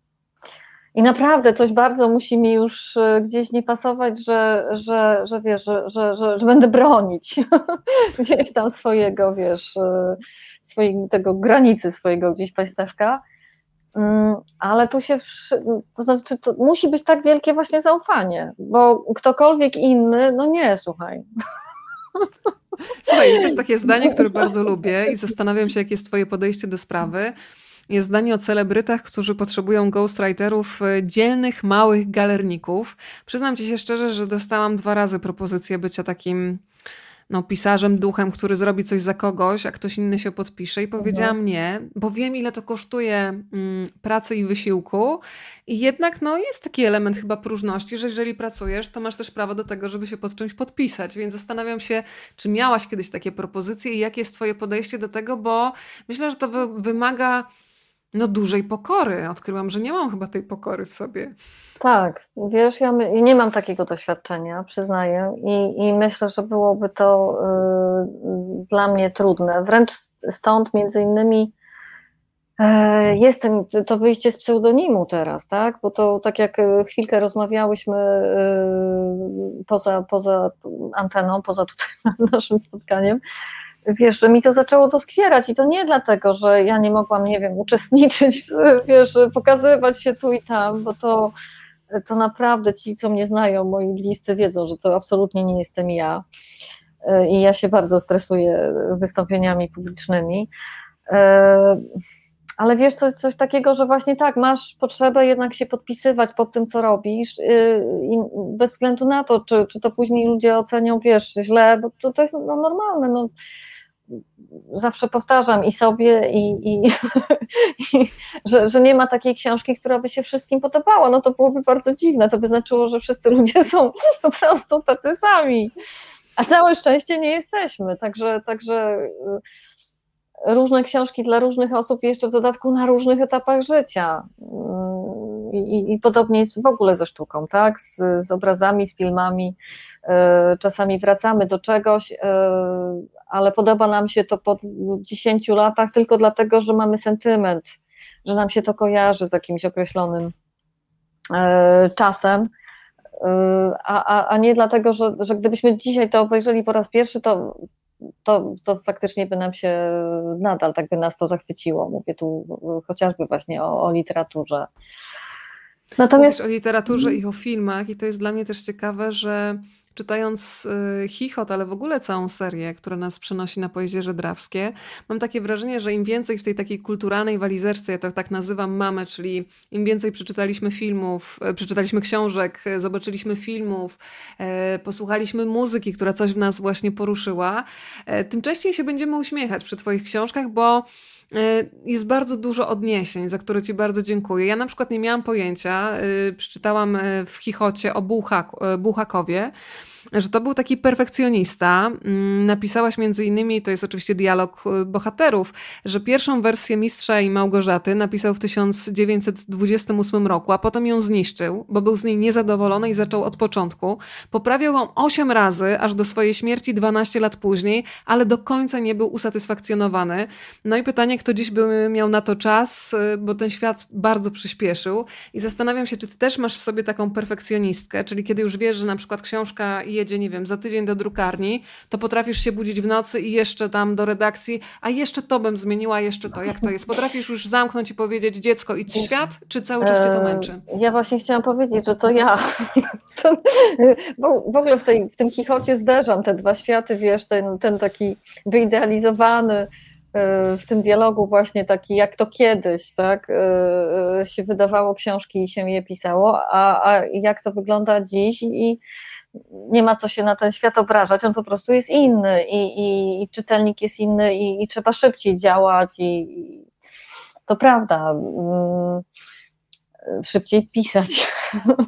S2: I naprawdę coś bardzo musi mi już e, gdzieś nie pasować, że, że, że wiesz, że, że, że, że będę bronić <laughs> gdzieś tam swojego, wiesz, e, swojej, tego granicy swojego gdzieś państewka. Mm, ale tu się, to znaczy, to musi być tak wielkie właśnie zaufanie, bo ktokolwiek inny, no nie, słuchaj.
S1: Słuchaj, jest też takie zdanie, które bardzo lubię i zastanawiam się, jakie jest Twoje podejście do sprawy jest zdanie o celebrytach, którzy potrzebują ghostwriterów, e, dzielnych, małych galerników. Przyznam ci się szczerze, że dostałam dwa razy propozycję bycia takim no, pisarzem, duchem, który zrobi coś za kogoś, a ktoś inny się podpisze i powiedziałam mhm. nie, bo wiem ile to kosztuje mm, pracy i wysiłku i jednak no, jest taki element chyba próżności, że jeżeli pracujesz, to masz też prawo do tego, żeby się pod czymś podpisać, więc zastanawiam się, czy miałaś kiedyś takie propozycje i jakie jest twoje podejście do tego, bo myślę, że to wy wymaga no dużej pokory. Odkryłam, że nie mam chyba tej pokory w sobie.
S2: Tak, wiesz, ja nie mam takiego doświadczenia, przyznaję, i, i myślę, że byłoby to y, dla mnie trudne. Wręcz stąd między innymi y, jestem to wyjście z pseudonimu teraz, tak? Bo to tak jak e, chwilkę rozmawiałyśmy y, poza, poza anteną, poza tutaj <laughs> naszym spotkaniem, wiesz, że mi to zaczęło doskwierać i to nie dlatego, że ja nie mogłam, nie wiem, uczestniczyć, wiesz, pokazywać się tu i tam, bo to, to naprawdę ci, co mnie znają, moi bliscy wiedzą, że to absolutnie nie jestem ja i ja się bardzo stresuję wystąpieniami publicznymi. Ale wiesz, coś, coś takiego, że właśnie tak, masz potrzebę jednak się podpisywać pod tym, co robisz, i bez względu na to, czy, czy to później ludzie ocenią, wiesz, źle, bo to, to jest no, normalne. No zawsze powtarzam i sobie, i, i, <laughs> i że, że, nie ma takiej książki, która by się wszystkim podobała. No to byłoby bardzo dziwne. To by znaczyło, że wszyscy ludzie są <laughs> po prostu tacy sami. A całe szczęście nie jesteśmy. Także, także y, różne książki dla różnych osób, jeszcze w dodatku na różnych etapach życia. Y, I, i podobnie jest w ogóle ze sztuką, tak? Z, z obrazami, z filmami. Y, czasami wracamy do czegoś, ale podoba nam się to po 10 latach tylko dlatego, że mamy sentyment, że nam się to kojarzy z jakimś określonym e, czasem. E, a, a, a nie dlatego, że, że gdybyśmy dzisiaj to obejrzeli po raz pierwszy, to, to, to faktycznie by nam się nadal tak by nas to zachwyciło. Mówię tu chociażby właśnie o, o literaturze.
S1: Natomiast Mówisz o literaturze i o filmach, i to jest dla mnie też ciekawe, że czytając y, Chichot, ale w ogóle całą serię, która nas przenosi na Pojezierze Drawskie, mam takie wrażenie, że im więcej w tej takiej kulturalnej walizerce, ja to tak nazywam mamy, czyli im więcej przeczytaliśmy filmów, e, przeczytaliśmy książek, e, zobaczyliśmy filmów, e, posłuchaliśmy muzyki, która coś w nas właśnie poruszyła, tym częściej się będziemy uśmiechać przy Twoich książkach, bo jest bardzo dużo odniesień, za które Ci bardzo dziękuję. Ja na przykład nie miałam pojęcia, przeczytałam w Chichocie o Bułhak, Bułhakowie, że to był taki perfekcjonista. Mm, napisałaś między innymi, to jest oczywiście dialog y, bohaterów, że pierwszą wersję Mistrza i Małgorzaty napisał w 1928 roku, a potem ją zniszczył, bo był z niej niezadowolony i zaczął od początku. Poprawiał ją 8 razy, aż do swojej śmierci 12 lat później, ale do końca nie był usatysfakcjonowany. No i pytanie, kto dziś by miał na to czas, y, bo ten świat bardzo przyspieszył i zastanawiam się, czy ty też masz w sobie taką perfekcjonistkę, czyli kiedy już wiesz, że na przykład książka jedzie, nie wiem, za tydzień do drukarni, to potrafisz się budzić w nocy i jeszcze tam do redakcji, a jeszcze to bym zmieniła, jeszcze to, jak to jest? Potrafisz już zamknąć i powiedzieć dziecko idź świat, czy cały czas cię to męczy?
S2: Ja właśnie chciałam powiedzieć, że to ja. <laughs> w ogóle w, tej, w tym Kichocie zderzam te dwa światy, wiesz, ten, ten taki wyidealizowany, y, w tym dialogu właśnie taki, jak to kiedyś, tak, y, się wydawało książki i się je pisało, a, a jak to wygląda dziś i nie ma co się na ten świat obrażać, on po prostu jest inny i, i, i czytelnik jest inny i, i, trzeba szybciej działać i, to prawda, mm, szybciej pisać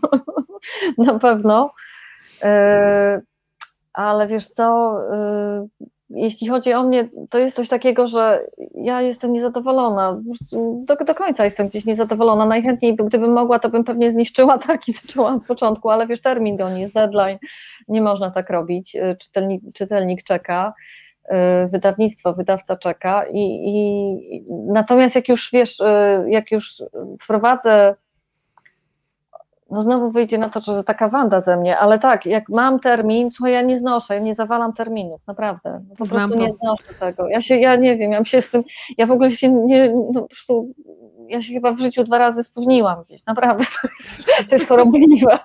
S2: <laughs> na pewno, e, ale wiesz co, e, jeśli chodzi o mnie, to jest coś takiego, że ja jestem niezadowolona. Do, do końca jestem gdzieś niezadowolona. Najchętniej, gdybym mogła, to bym pewnie zniszczyła <laughs> tak i zaczęła od początku, ale wiesz, termin goni, jest deadline. Nie można tak robić. Czytelnik, czytelnik czeka, y, wydawnictwo, wydawca czeka. I, i, natomiast jak już wiesz, y, jak już wprowadzę no znowu wyjdzie na to, że taka wanda ze mnie, ale tak, jak mam termin, słuchaj, ja nie znoszę, ja nie zawalam terminów, naprawdę, no, po Znam prostu to. nie znoszę tego. Ja się, ja nie wiem, ja się z tym, ja w ogóle się nie, no po prostu, ja się chyba w życiu dwa razy spóźniłam gdzieś, naprawdę, <laughs> to jest, to jest chorobliwe.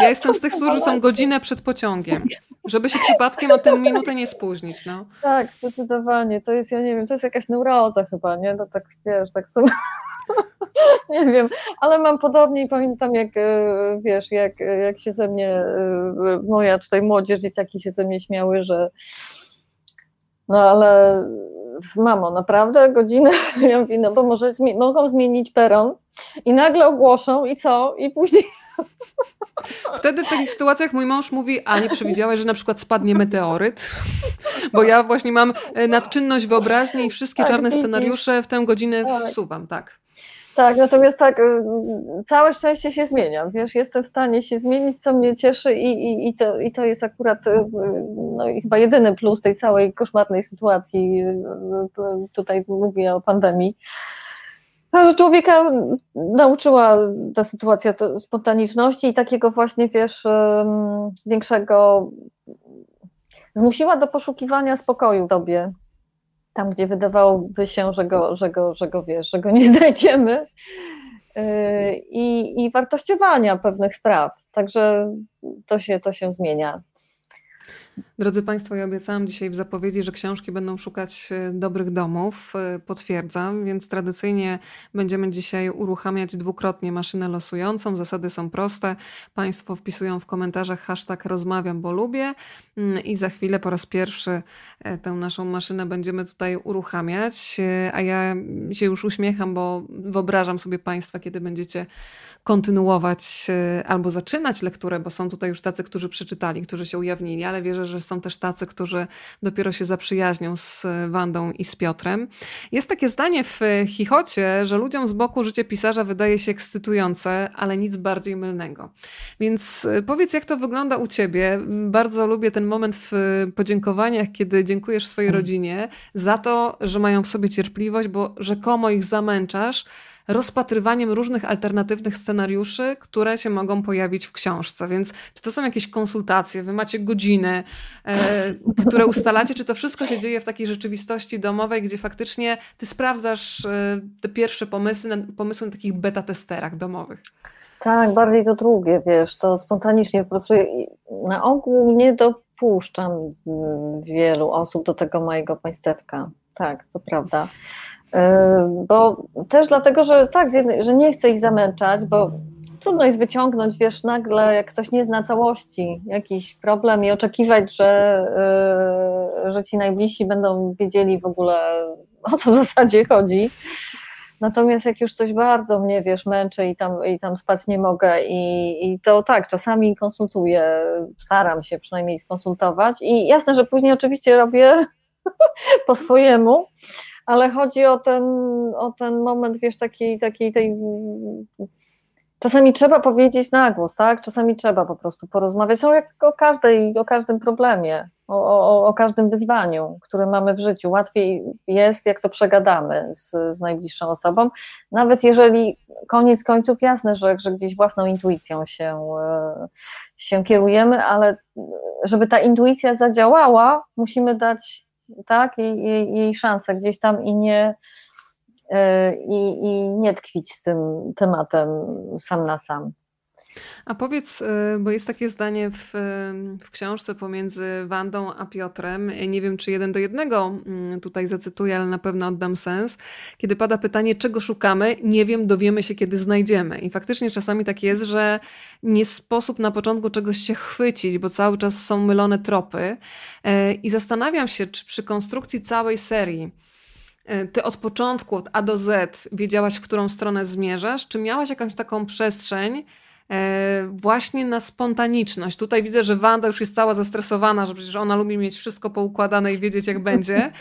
S1: Ja jestem z tych, którzy są godzinę przed pociągiem, żeby się przypadkiem o tę minutę nie spóźnić, no.
S2: Tak, zdecydowanie, to jest, ja nie wiem, to jest jakaś neuroza chyba, nie, to tak, wiesz, tak sobie <laughs> nie wiem, ale mam podobnie i pamiętam jak, e, wiesz, jak, jak się ze mnie, e, moja tutaj młodzież, dzieciaki się ze mnie śmiały, że no ale mamo, naprawdę godzinę? <laughs> Ja mówię, no bo może zmi mogą zmienić peron i nagle ogłoszą i co? I później... <laughs>
S1: Wtedy w takich sytuacjach mój mąż mówi, a nie przewidziałaś, że na przykład spadnie meteoryt? Bo ja właśnie mam e, nadczynność wyobraźni i wszystkie tak, czarne scenariusze w tę godzinę tak. wsuwam, tak.
S2: Tak, natomiast tak, y, całe szczęście się zmieniam, wiesz, jestem w stanie się zmienić, co mnie cieszy i, i, i, to, i to jest akurat y, y, no, chyba jedyny plus tej całej koszmarnej sytuacji, tutaj mówię o pandemii, że człowieka nauczyła ta sytuacja spontaniczności i takiego właśnie, wiesz, większego, zmusiła do poszukiwania spokoju w tobie, tam, gdzie wydawałoby się, że go, że go, że go wiesz, że go nie <laughs> znajdziemy. Yy, I, i wartościowania pewnych spraw. Także to się, to się zmienia.
S1: Drodzy Państwo, ja obiecałam dzisiaj w zapowiedzi, że książki będą szukać e, dobrych domów. E, potwierdzam, więc tradycyjnie będziemy dzisiaj uruchamiać dwukrotnie maszynę losującą. Zasady są proste. Państwo wpisują w komentarzach hashtag rozmawiam, bo lubię mm, i za chwilę po raz pierwszy e, tę naszą maszynę będziemy tutaj uruchamiać. A ja się już uśmiecham, bo wyobrażam sobie Państwa, kiedy będziecie kontynuować albo zaczynać lekturę, bo są tutaj już tacy, którzy przeczytali, którzy się ujawnili, ale wierzę, że są też tacy, którzy dopiero się zaprzyjaźnią z Wandą i z Piotrem. Jest takie zdanie w Chichocie, że ludziom z boku życie pisarza wydaje się ekscytujące, ale nic bardziej mylnego. Więc y, powiedz, jak to wygląda u ciebie. Bardzo lubię ten moment w podziękowaniach, kiedy dziękujesz swojej mhm. rodzinie za to, że mają w sobie cierpliwość, bo rzekomo ich zamęczasz rozpatrywaniem różnych alternatywnych scenariuszy, które się mogą pojawić w książce. Więc czy to są jakieś konsultacje, wy macie godziny, e, które ustalacie, czy to wszystko się dzieje w takiej rzeczywistości domowej, gdzie faktycznie ty sprawdzasz e, te pierwsze pomysły, pomysły na takich beta testerach domowych?
S2: Tak, bardziej to drugie, wiesz, to spontanicznie po prostu na ogół nie dopuszczam wielu osób do tego mojego państewka. Tak, to prawda. Bo też dlatego, że tak, że nie chcę ich zamęczać, bo trudno jest wyciągnąć, wiesz, nagle jak ktoś nie zna całości, jakiś problem i oczekiwać, że, e, że ci najbliżsi będą wiedzieli w ogóle o co w zasadzie chodzi. Natomiast jak już coś bardzo mnie, wiesz, męczy i tam, i tam spać nie mogę i, i to tak, czasami konsultuję, staram się przynajmniej skonsultować i jasne, że później oczywiście robię <laughs> po swojemu, ale chodzi o ten, o ten moment, wiesz, takiej, takiej tej czasami trzeba powiedzieć na głos, tak? Czasami trzeba po prostu porozmawiać no, jak o, każdej, o każdym problemie, o, o, o, każdym wyzwaniu, które mamy w życiu. Łatwiej jest, jak to przegadamy z, z najbliższą osobą, nawet jeżeli koniec końców jasne, że, że gdzieś własną intuicją się, e, się kierujemy, ale żeby ta intuicja zadziałała, musimy dać tak, jej, jej, jej szansę gdzieś tam i nie E, i, i nie tkwić z tym tematem sam na sam.
S1: A powiedz, e, bo jest takie zdanie w, w, książce pomiędzy Wandą a Piotrem. Nie wiem, czy jeden do jednego mm, tutaj zacytuję, ale na pewno oddam sens. Kiedy pada pytanie, czego szukamy, nie wiem, dowiemy się, kiedy znajdziemy. I faktycznie czasami tak jest, że nie sposób na początku czegoś się chwycić, bo cały czas są mylone tropy. E, I zastanawiam się, czy przy konstrukcji całej serii E, ty od początku, od A do Z wiedziałaś, w którą stronę zmierzasz? Czy miałaś jakąś taką przestrzeń właśnie na spontaniczność? Tutaj widzę, że Wanda już jest cała zestresowana, że przecież ona lubi mieć wszystko poukładane i wiedzieć, jak będzie.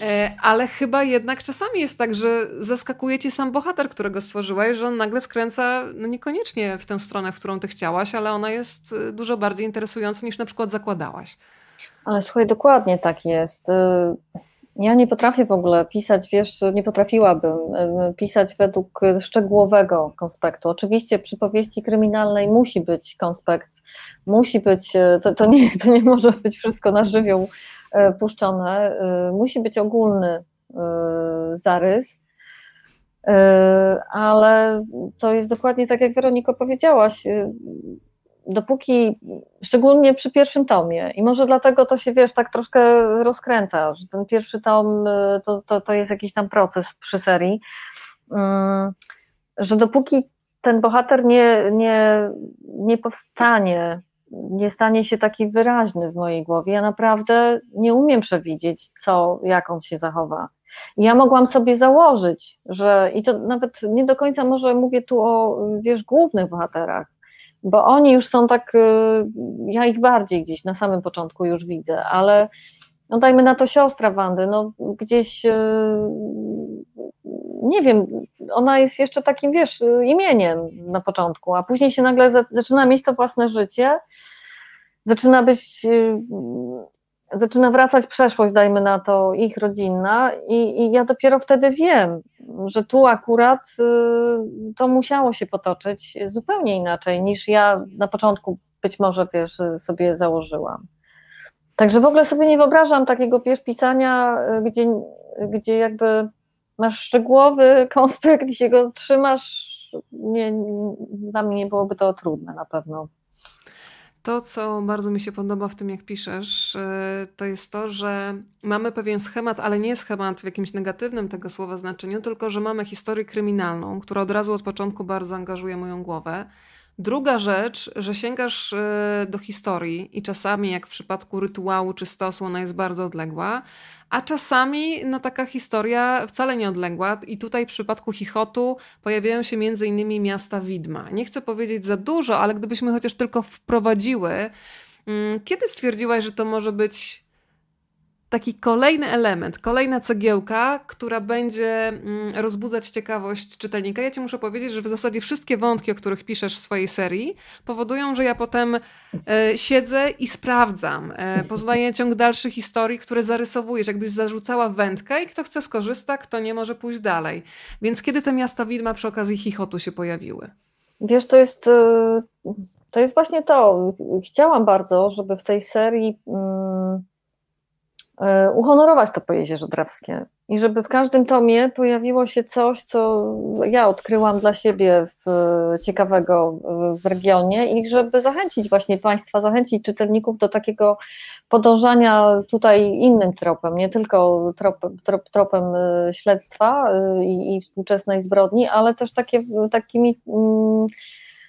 S1: E, ale chyba jednak czasami jest tak, że zaskakuje cię sam bohater, którego stworzyłaś, że on nagle skręca no niekoniecznie w tę stronę, w którą ty chciałaś, ale ona jest dużo bardziej interesująca niż na przykład zakładałaś.
S2: Ale słuchaj, dokładnie tak jest. Y, ja nie potrafię w ogóle pisać, wiesz, nie potrafiłabym pisać według szczegółowego konspektu. Oczywiście przy powieści kryminalnej musi być konspekt, musi być, e, to, to, nie, to nie może być wszystko na żywioł e, puszczone, e, musi być ogólny zarys, ale to jest dokładnie tak, jak Weroniko powiedziałaś dopóki, szczególnie przy pierwszym tomie, i może dlatego to się, wiesz, tak troszkę rozkręca, że ten pierwszy tom y, to, to, to jest jakiś tam proces przy serii, mm, że dopóki ten bohater nie, nie, nie powstanie, nie stanie się taki wyraźny w mojej głowie, ja naprawdę nie umiem przewidzieć, co, jak on się zachowa. Ja mogłam sobie założyć, że i to nawet nie do końca może mówię tu o, wiesz, głównych bohaterach, bo oni już są tak, y, ja ich bardziej gdzieś na samym początku już widzę, ale no dajmy na to siostra Wandy, no gdzieś y, nie wiem, ona jest jeszcze takim, wiesz, imieniem na początku, a później się nagle zaczyna mieć to własne życie, zaczyna być y, zaczyna wracać przeszłość, dajmy na to, ich rodzinna, i, i ja dopiero wtedy wiem, że tu akurat y, to musiało się potoczyć zupełnie inaczej niż ja na początku być może wiesz, sobie założyłam. Także w ogóle sobie nie wyobrażam takiego wiesz, pisania, y, gdzie, gdzie jakby masz szczegółowy <laughs> konspekt i się go trzymasz. Nie, dla mnie byłoby to trudne na pewno.
S1: To, co bardzo mi się podoba w tym, jak piszesz, e, to jest to, że mamy pewien schemat, ale nie schemat w jakimś negatywnym tego słowa znaczeniu, tylko że mamy historię kryminalną, która od razu od początku bardzo angażuje moją głowę. Druga rzecz, że sięgasz e, do historii i czasami, jak w przypadku rytuału czy stosu, ona jest bardzo odległa, a czasami no, taka historia wcale nie odległa. I tutaj w przypadku Chichotu pojawiają się między innymi miasta widma. Nie chcę powiedzieć za dużo, ale gdybyśmy chociaż tylko wprowadziły, mm, kiedy stwierdziłaś, że to może być taki kolejny element, kolejna cegiełka, która będzie mm, rozbudzać ciekawość czytelnika. Ja ci muszę powiedzieć, że w zasadzie wszystkie wątki, o których piszesz w swojej serii, powodują, że ja potem e, siedzę i sprawdzam. E, poznaję ciąg dalszych historii, które zarysowujesz, jakbyś zarzucała wędkę i kto chce skorzysta, kto nie może pójść dalej. Więc kiedy te miasta widma przy okazji chichotu się pojawiły?
S2: Wiesz, to jest, e, to jest właśnie to. Chciałam bardzo, żeby w tej serii. E, uhonorować to pojezierze drawskie i żeby w każdym tomie pojawiło się coś, co ja odkryłam dla siebie w, ciekawego w regionie i żeby zachęcić właśnie Państwa, zachęcić czytelników do takiego podążania tutaj innym tropem, nie tylko trop, trop, tropem e, śledztwa e, i, i, współczesnej zbrodni, ale też takie, takimi mm,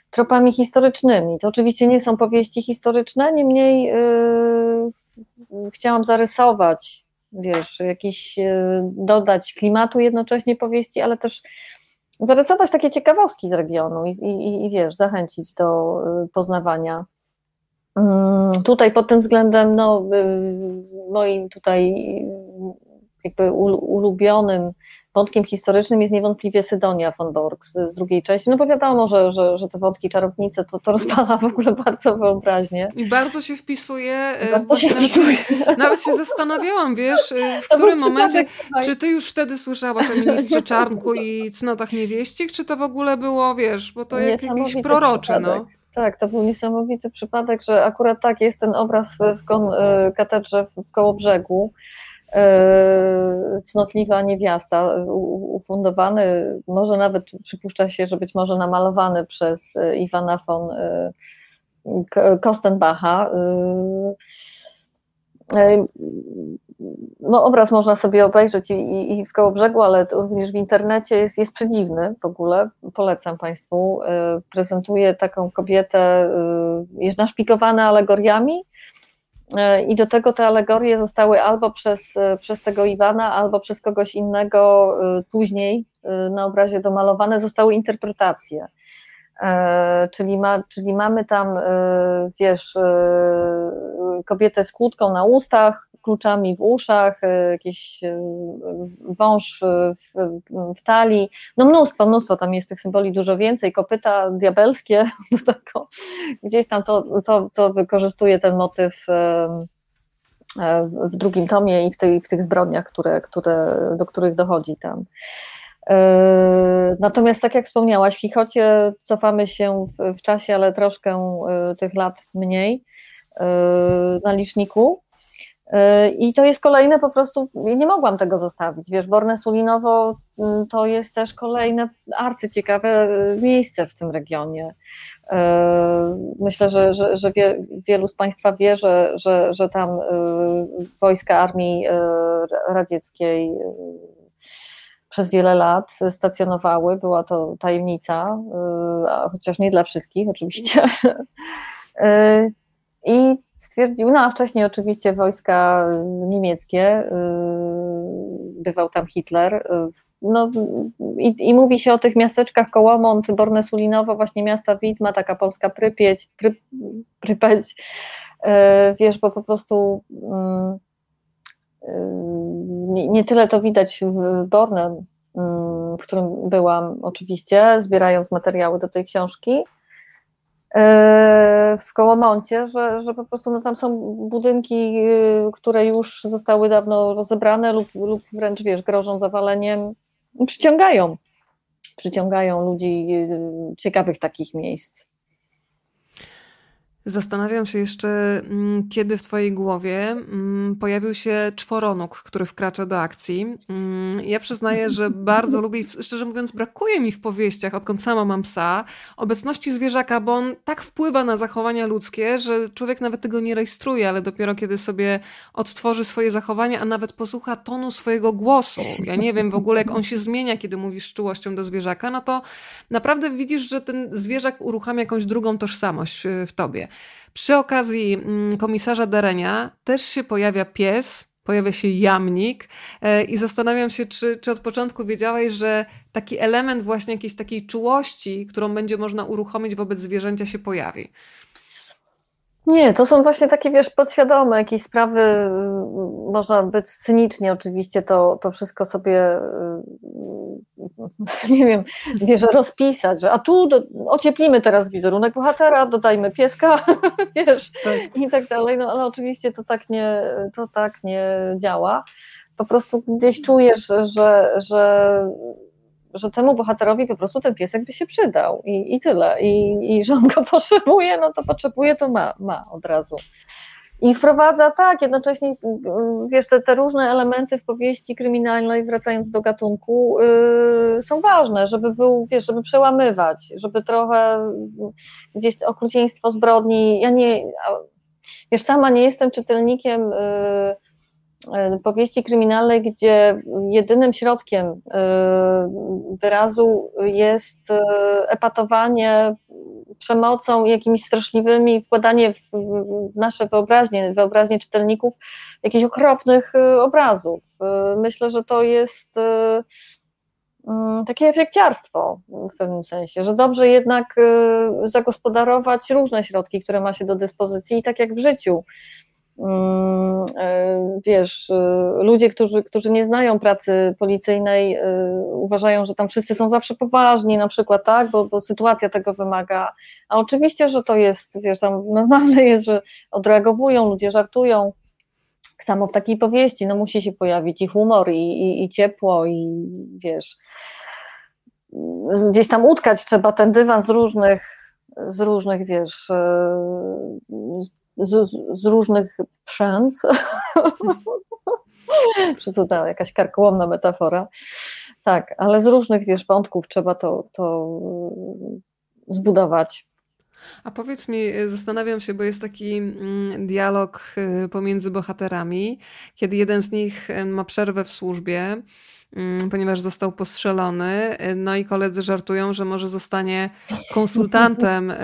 S2: tropami historycznymi. To oczywiście nie są powieści historyczne, niemniej yy, chciałam zarysować, wiesz, jakiś, e, dodać klimatu jednocześnie powieści, ale też zarysować takie ciekawostki z regionu i, i, i wiesz, zachęcić do e, poznawania. Mm, tutaj pod tym względem, no, e, moim tutaj jakby ulubionym wątkiem historycznym jest niewątpliwie Sydonia von Borg z, z drugiej części, no bo wiadomo, że, że, że te wątki czarownice to, to rozpala w ogóle bardzo wyobraźnię.
S1: I bardzo się wpisuje.
S2: E, bardzo się nawet, wpisuje.
S1: Nawet się zastanawiałam, wiesz, e, w to którym momencie, czy ty już wtedy słyszałaś o ministrze <laughs> Czarnku i cnotach niewieścich, czy to w ogóle było, wiesz, bo to jak, jakiś prorocze, no.
S2: Tak, to był niesamowity przypadek, że akurat tak jest ten obraz w, kon, e, katedrze w Kołobrzegu, E, cnotliwa niewiasta, ufundowany, może nawet przypuszcza się, że być może namalowany przez e, Iwana von e, Kostenbacha. No, obraz można sobie obejrzeć i, i w Kołobrzegu, ale również w internecie jest, jest przedziwny w ogóle. Polecam Państwu. Prezentuje taką kobietę, jest naszpikowana alegoriami, E, I do tego te alegorie zostały albo przez, e, przez tego Iwana, albo przez kogoś innego e, później na obrazie domalowane, zostały interpretacje. Czyli, ma, czyli mamy tam, wiesz, kobietę z kłódką na ustach, kluczami w uszach, e, jakiś e, wąż e, w, w talii, no mnóstwo, mnóstwo, tam jest tych symboli dużo więcej, kopyta diabelskie, <laughs> gdzieś tam to, to, to wykorzystuje ten motyw w drugim tomie i w, tej, w tych zbrodniach, które, które, do których dochodzi tam. Natomiast tak jak wspomniałaś, w Chichocie cofamy się w, w czasie, ale troszkę tych lat mniej na liczniku. I to jest kolejne po prostu, nie mogłam tego zostawić, wiesz, Borne Sulinowo mm, to jest też kolejne arcyciekawe y, miejsce w tym regionie. Y, myślę, że, że, że wie, wielu z Państwa wie, że, że, że tam y, wojska Armii Radzieckiej przez wiele lat stacjonowały, była to tajemnica, chociaż nie dla wszystkich oczywiście. <laughs> I stwierdził, no a wcześniej oczywiście wojska niemieckie, y, bywał tam Hitler. Y, no, i, i mówi się o tych miasteczkach Kołomont, Borne-Sulinowo, właśnie miasta Widma, taka polska Prypieć, Pry, Prypeć, y, wiesz, bo po prostu nie, tyle to widać w Borne, mm, w którym byłam oczywiście, zbierając materiały do tej książki, w Kołomoncie, że, że po prostu no, tam są budynki, y, które już zostały dawno rozebrane lub, lub wręcz wiesz, grożą zawaleniem, przyciągają, przyciągają ludzi y, ciekawych takich miejsc.
S1: Zastanawiam się jeszcze, mm, kiedy w Twojej głowie mm, pojawił się czworonóg, który wkracza do akcji. Mm, ja przyznaję, że <laughs> bardzo lubię i szczerze mówiąc brakuje mi w powieściach, odkąd sama mam psa, obecności zwierzaka, bo on tak wpływa na zachowania ludzkie, że człowiek nawet tego nie rejestruje, ale dopiero kiedy sobie odtworzy swoje zachowania, a nawet posłucha tonu swojego głosu. Ja nie wiem w ogóle, jak on się zmienia, kiedy mówisz z czułością do zwierzaka, no to naprawdę widzisz, że ten zwierzak uruchamia jakąś drugą tożsamość w tobie. Przy okazji mm, komisarza Derenia też się pojawia pies, pojawia się jamnik e, i zastanawiam się, czy, czy od początku wiedziałeś, że taki element właśnie jakiejś takiej czułości, którą będzie można uruchomić wobec zwierzęcia się pojawi.
S2: Nie, to są właśnie takie, wiesz, podświadome jakieś sprawy, można być cynicznie oczywiście to, to wszystko sobie, <laughs> nie wiem, wiesz, rozpisać, że a tu do, ocieplimy teraz wizerunek bohatera, dodajmy pieska, <laughs> wiesz, tak. i tak dalej, no ale oczywiście to tak nie, to tak nie działa. Po prostu gdzieś czujesz, że, że że temu bohaterowi po prostu ten piesek by się przydał i, i tyle. I, I że on go <laughs> potrzebuje, no to potrzebuje, to ma, ma od razu. I wprowadza tak, jednocześnie wiesz, te, te różne elementy w powieści kryminalnej, wracając do gatunku, yy, są ważne, żeby był, wiesz, żeby przełamywać, żeby trochę gdzieś okrucieństwo zbrodni. Ja nie, wiesz, sama nie jestem czytelnikiem. Yy, powieści kryminalnej, gdzie jedynym środkiem wyrazu jest epatowanie przemocą, jakimiś straszliwymi, wkładanie w, nasze wyobraźnie, wyobraźnie czytelników jakichś okropnych obrazów. Myślę, że to jest mm, takie efekciarstwo w pewnym sensie, że dobrze jednak zagospodarować różne środki, które ma się do dyspozycji i tak jak w życiu Mm, e, wiesz, e, ludzie, którzy, którzy nie znają pracy policyjnej, e, uważają, że tam wszyscy są zawsze poważni, na przykład, tak, bo, bo sytuacja tego wymaga. A oczywiście, że to jest, wiesz, tam <laughs> normalne jest, że odreagowują, ludzie żartują. Samo w takiej powieści, no musi się pojawić i humor, i, i, i ciepło, i wiesz, gdzieś tam utkać trzeba ten dywan z różnych, z różnych, wiesz, z, z różnych przęs. <laughs> Czy to ta jakaś karkołomna metafora? Tak, ale z różnych wiesz, wątków trzeba to, to zbudować.
S1: A powiedz mi, zastanawiam się, bo jest taki mm, dialog y, pomiędzy bohaterami, kiedy jeden z nich y, ma przerwę w służbie ponieważ został postrzelony. No i koledzy żartują, że może zostanie konsultantem e,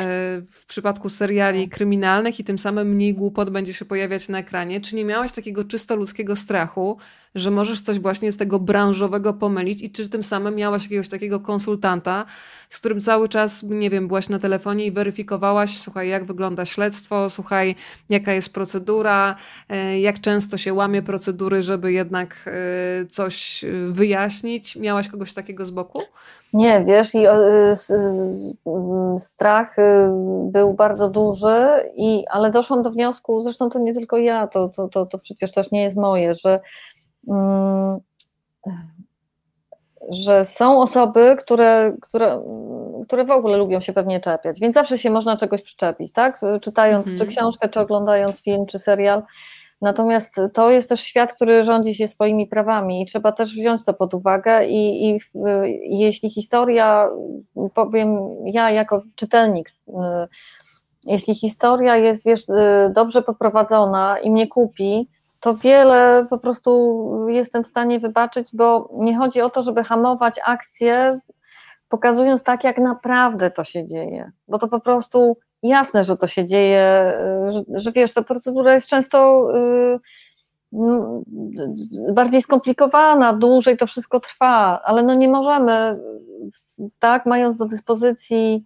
S1: w przypadku seriali kryminalnych i tym samym mniej głupot będzie się pojawiać na ekranie. Czy nie miałeś takiego czysto ludzkiego strachu, że możesz coś właśnie z tego branżowego pomylić i czy tym samym miałaś jakiegoś takiego konsultanta, z którym cały czas, nie wiem, byłaś na telefonie i weryfikowałaś, słuchaj, jak wygląda śledztwo, słuchaj, jaka jest procedura, e, jak często się łamie procedury, żeby jednak coś wyjaśnić. Miałaś kogoś takiego z boku?
S2: Nie, wiesz, i strach był bardzo duży, i, ale doszłam do wniosku, zresztą to nie tylko ja, to, to, to, to przecież też nie jest moje, że Mm, że są osoby, które, które, które w ogóle lubią się pewnie czepiać, więc zawsze się można czegoś przyczepić, tak? Czytając mhm. czy książkę, czy oglądając film, czy serial. Natomiast to jest też świat, który rządzi się swoimi prawami i trzeba też wziąć to pod uwagę. I, i, i jeśli historia, powiem ja jako czytelnik, y, jeśli historia jest wiesz, y, dobrze poprowadzona i mnie kupi, to wiele po prostu jestem w stanie wybaczyć, bo nie chodzi o to, żeby hamować akcję, pokazując tak, jak naprawdę to się dzieje, bo to po prostu jasne, że to się dzieje, że, że wiesz, ta procedura jest często yy, bardziej skomplikowana, dłużej to wszystko trwa, ale no nie możemy, tak, mając do dyspozycji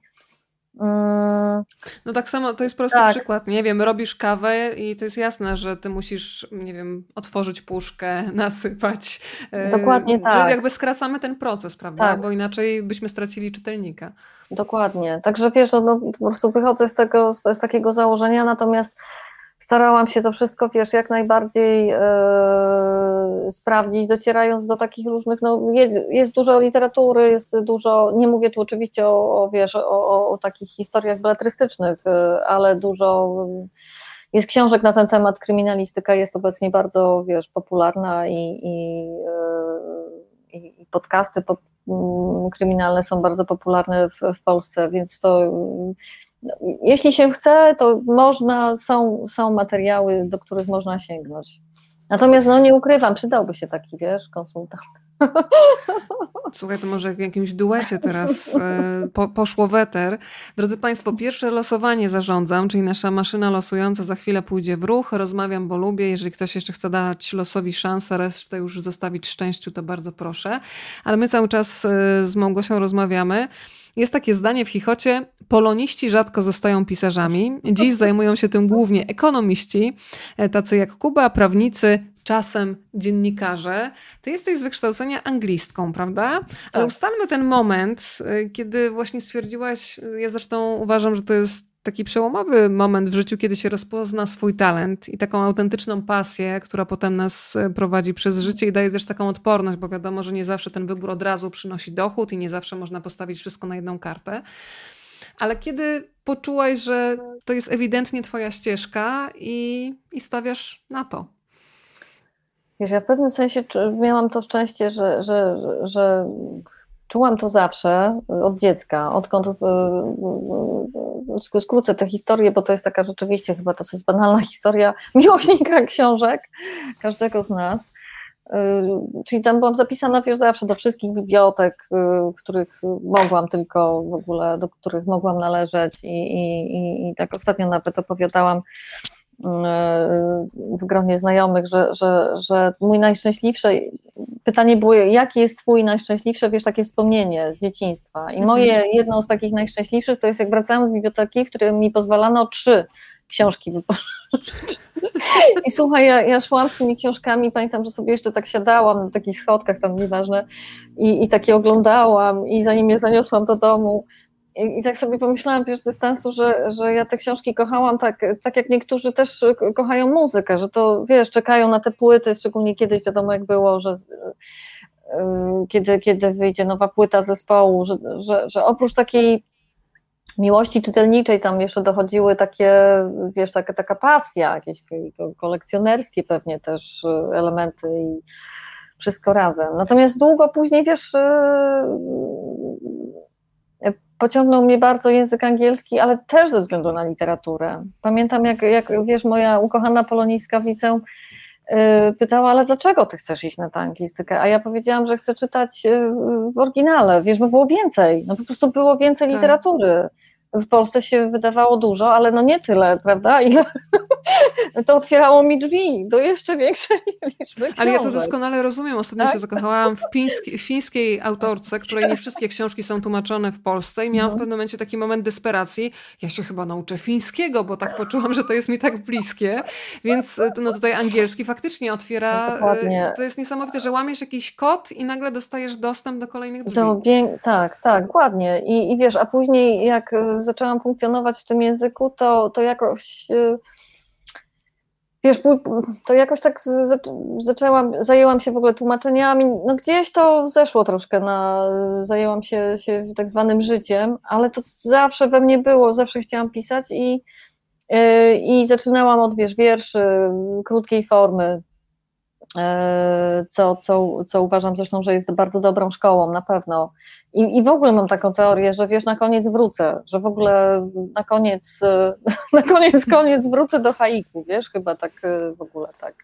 S1: Mm. No tak samo, to jest prosty tak. przykład, nie wiem, robisz kawę i to jest jasne, że ty musisz, nie wiem, otworzyć puszkę, <laughs> nasypać.
S2: Dokładnie tak.
S1: Że jakby skracamy ten proces, prawda? Tak. Bo inaczej byśmy stracili czytelnika.
S2: Dokładnie. Także wiesz, no, no po prostu wychodzę z tego, z, z takiego założenia, natomiast starałam się to wszystko, wiesz, jak najbardziej e, sprawdzić, docierając do takich różnych, no jest, jest, dużo literatury, jest dużo, nie mówię tu oczywiście o, o wiesz, o, o, takich historiach beletrystycznych, e, ale dużo jest książek na ten temat, kryminalistyka jest obecnie bardzo, wiesz, popularna i, i, e, podcasty pop, kryminalne są bardzo popularne w, w Polsce, więc to jeśli się chce, to można, są, są materiały, do których można sięgnąć. Natomiast no nie ukrywam, przydałby się taki, wiesz, konsultant. <laughs>
S1: Słuchaj, to może w jakimś duecie teraz e, po, poszło weter. Drodzy Państwo, pierwsze losowanie zarządzam, czyli nasza maszyna losująca za chwilę pójdzie w ruch. Rozmawiam, bo lubię. Jeżeli ktoś jeszcze chce dać losowi szansę, resztę już zostawić szczęściu, to bardzo proszę. Ale my cały czas e, z Małgosią rozmawiamy. Jest takie zdanie w Chichocie: Poloniści rzadko zostają pisarzami. Dziś zajmują się tym głównie ekonomiści, e, tacy jak Kuba, prawnicy, czasem dziennikarze. Ty jesteś z wykształcenia anglistką, prawda? Ale tak. ustalmy ten moment, e, kiedy właśnie stwierdziłaś, ja zresztą uważam, że to jest taki przełomowy moment w życiu, kiedy się rozpozna swój talent i taką autentyczną pasję, która potem nas e, prowadzi przez życie i daje też taką odporność, bo wiadomo, że nie zawsze ten wybór od razu przynosi dochód i nie zawsze można postawić wszystko na jedną kartę. Ale kiedy poczułaś, że to jest ewidentnie twoja ścieżka i, i stawiasz na to?
S2: Wiesz, ja w pewnym sensie miałam to szczęście, że, że, że, że czułam to zawsze od dziecka, odkąd e, skrócę tę historię, bo to jest taka rzeczywiście chyba to jest banalna <laughs> historia miłośnika książek każdego z nas. Czyli tam byłam zapisana, wiesz, zawsze do wszystkich bibliotek, w których mogłam tylko w ogóle, do których mogłam należeć i, i, i tak ostatnio nawet opowiadałam w gronie znajomych, że, że, że mój najszczęśliwszy, pytanie było, jakie jest twój najszczęśliwsze, wiesz, takie wspomnienie z dzieciństwa. I moje, mhm. jedno z takich najszczęśliwszych to jest jak wracałam z biblioteki, w której mi pozwalano trzy książki wypożyczyć. I słuchaj, ja, ja szłam z tymi książkami, pamiętam, że sobie jeszcze tak siadałam na takich schodkach, tam nieważne, i, i takie oglądałam, i zanim je zaniosłam do domu, i, I, tak sobie pomyślałam, wiesz, z dystansu, że, że ja te książki kochałam tak, tak jak niektórzy też kochają muzykę, że to, wiesz, czekają na te płyty, szczególnie kiedyś wiadomo jak było, że yy, kiedy, kiedy wyjdzie nowa płyta zespołu, że, że, że oprócz takiej miłości czytelniczej tam jeszcze dochodziły takie, wiesz, taka, taka pasja, jakieś kolekcjonerskie pewnie też elementy i wszystko razem. Natomiast długo później, wiesz, pociągnął mnie bardzo język angielski, ale też ze względu na literaturę. Pamiętam, jak, jak wiesz, moja ukochana poloniskawicę yy, pytała, ale dlaczego ty chcesz iść na tę anglistykę? A ja powiedziałam, że chcę czytać yy, w oryginale, wiesz, bo było więcej, no po prostu było więcej tak. literatury w Polsce się wydawało dużo, ale no nie tyle, prawda? Ile <laughs> to otwierało mi drzwi do jeszcze większej liczby książek.
S1: Ale ja to doskonale rozumiem. Ostatnio tak? się zakochałam w piński, fińskiej autorce, której nie wszystkie książki są tłumaczone w Polsce i miałam no. w pewnym momencie taki moment desperacji. Ja się chyba nauczę fińskiego, bo tak poczułam, że to jest mi tak bliskie. Więc no tutaj angielski faktycznie otwiera. No, to jest niesamowite, że łamiesz jakiś kod i nagle dostajesz dostęp do kolejnych drzwi. Do,
S2: tak, tak, dokładnie. I, I wiesz, a później jak zaczęłam funkcjonować w tym języku, to, to jakoś y, wiesz, to jakoś tak zaczęłam, zajęłam się w ogóle tłumaczeniami, no gdzieś to zeszło troszkę na, zajęłam się, się tak zwanym życiem, ale to zawsze we mnie było, zawsze chciałam pisać i, y, i zaczynałam od, wiesz, wierszy, krótkiej formy, co, co, co uważam zresztą, że jest bardzo dobrą szkołą, na pewno. I, I w ogóle mam taką teorię, że wiesz, na koniec wrócę, że w ogóle na koniec, <laughs> na koniec, koniec wrócę do haiku, wiesz, chyba tak e, w ogóle tak.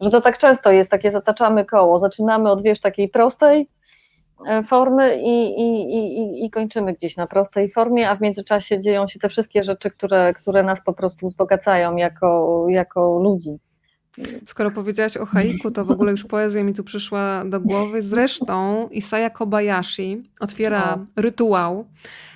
S2: Że to tak często jest, takie zataczamy koło, zaczynamy od, wiesz, takiej prostej e, formy i, i, i, i kończymy gdzieś na prostej formie, a w międzyczasie dzieją się te wszystkie rzeczy, które, które nas po prostu wzbogacają jako, jako ludzi.
S1: Skoro powiedziałaś o haiku, to w ogóle już poezja mi tu przyszła do głowy. Zresztą Isaya Kobayashi otwiera o. rytuał.